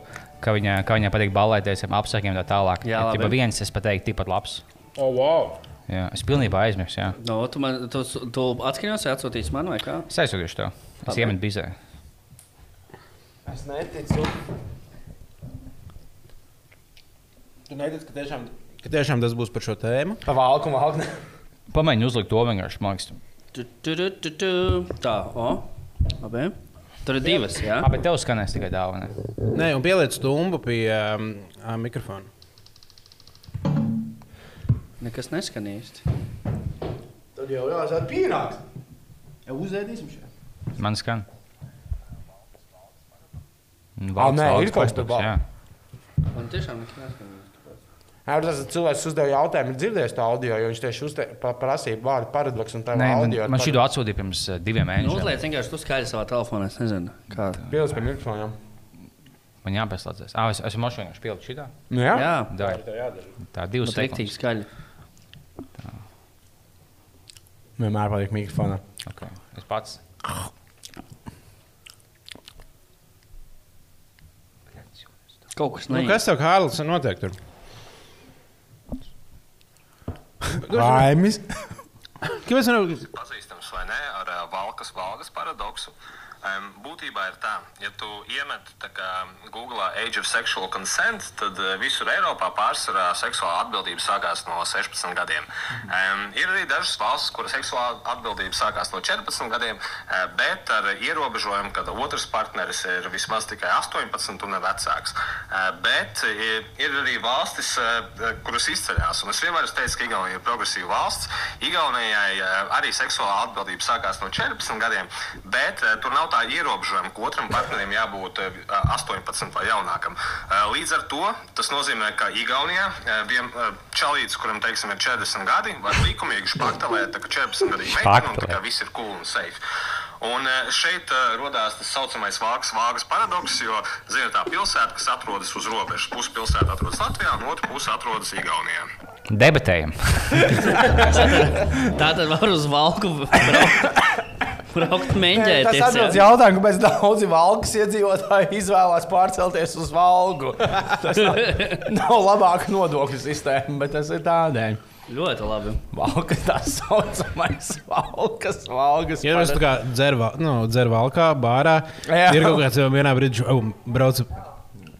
ka viņa, ka viņa patīk balēties ar apsakiem un tā tālāk. Jā, labi. ja viens, es pateiktu, tikpat labs. Oh, wow. Jā, es pilnībā aizmirsu. Jā. No, tu man tu, tu atskaņos, vai atsūtīsi man vai kā? Es aizsūtīšu to. Es iemetu bizē. Es neticu. Tu netici, ka tiešām, ka tiešām tas būs par šo tēmu? Pa valku valku. Pamēģinu uzlikt to vienkārši. liekas. Tu, tu, tu, tu, tu. Tā, o. Labi. Tur ir divas, jā. Ah, bet tev skanēs tikai dāvana. Nē, un pieliec stumbu pie um, mikrofona. Nekas neskan īsti. Tad jau jāsaka pienāks. Ja uzēdīsim šeit. Man skan. Ā, nē, ir kaut kas bal- Man tiešām nekas neskan tas cilvēks uzdeva jautājumu, ir dzirdējis to audio, jo viņš tieši uzte, pa, prasīja vārdu paradoksu un tā Nē, man, man šī atsūtīja pirms uh, diviem Nu, mēnešiem. uzliec vienkārši tu skaļi savā telefonā, es nezinu. Kā. Pieliec pie mikrofoniem. Man jāpieslēdzas. Ah, es esmu mošs vienkārši pielikt šitā. Nu, jā? Jā, Dai. Tā divas nu, tektīgi sekundes. skaļi. Vienmēr paliek mikrofonā. Okay. Es pats. Kaut kas Nu, neiet. kas tev, Kārlis, notiek tur? Laimis. Kāpēc nevar... pazīstams vai nē ar valkas valgas paradoksu. Um, būtībā ir tā, ja tu iemet Google Age of Sexual Consent, tad uh, visur Eiropā pārsvarā seksuāla atbildība sākās no 16 gadiem. Um, ir arī dažas valstis, kur seksuāla atbildība sākās no 14 gadiem, uh, bet ar ierobežojumu, ka otrs partneris ir vismaz tikai 18 un vecāks. Uh, bet ir, arī valstis, kuras izceļas. Un es vienmēr esmu teicis, ka Igaunija ir progresīva valsts. Igaunijai arī seksuālā atbildība sākās no 14 gadiem, bet tur nav tā ierobežojuma, ka otram partnerim jābūt uh, 18 vai jaunākam. Uh, Līdz ar to tas nozīmē, ka Igaunijā uh, vien čalītis, kuram teiksim, ir 40 gadi, var likumīgi špaktelēt, kā 14 gadīgi meiteni, un tā kā viss ir cool un safe. Un eh, šeit uh, radās tas tā saucamais vāgas, vāgas paradoks, jo zina, tā pilsēta, kas atrodas uz robežas, pusi pilsēta atrodas Latvijā, un otra puse atrodas Igaunijā. Debatējam. Tā tad var uz valku braukt. Braukt Tas mēģināt. atbildes jautājumu, kāpēc daudzi valkas iedzīvotāji izvēlās pārcelties uz valgu. Tas nav, nav labāka nodokļu sistēma, bet tas ir tādēļ. Ļoti labi. Valka tā saucamais valkas, valgas. Ja mēs tā kā dzervā, nu, dzervā valkā, bārā, Jā. ir kaut kāds jau vienā brīdī, oh, brauc,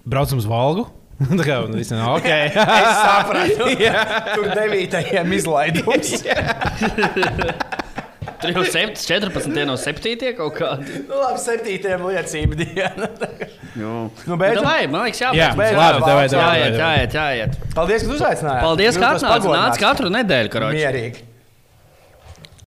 braucam uz valgu. tā kā viss ir ok. Es sapratu, tur devītajiem izlaidums. Tur jau 7, 14, no 7 kaut kādi. Nu, labi, septītajiem liecība diena. Nu, beidz. Vai, man liekas, Jā, jābeidz. beidz. labi, tev Jāiet, jāiet, jāiet. Paldies, ka uzaicinājāt. Paldies, ka atnācāt. Nāc katru nedēļu, karoči. Mierīgi.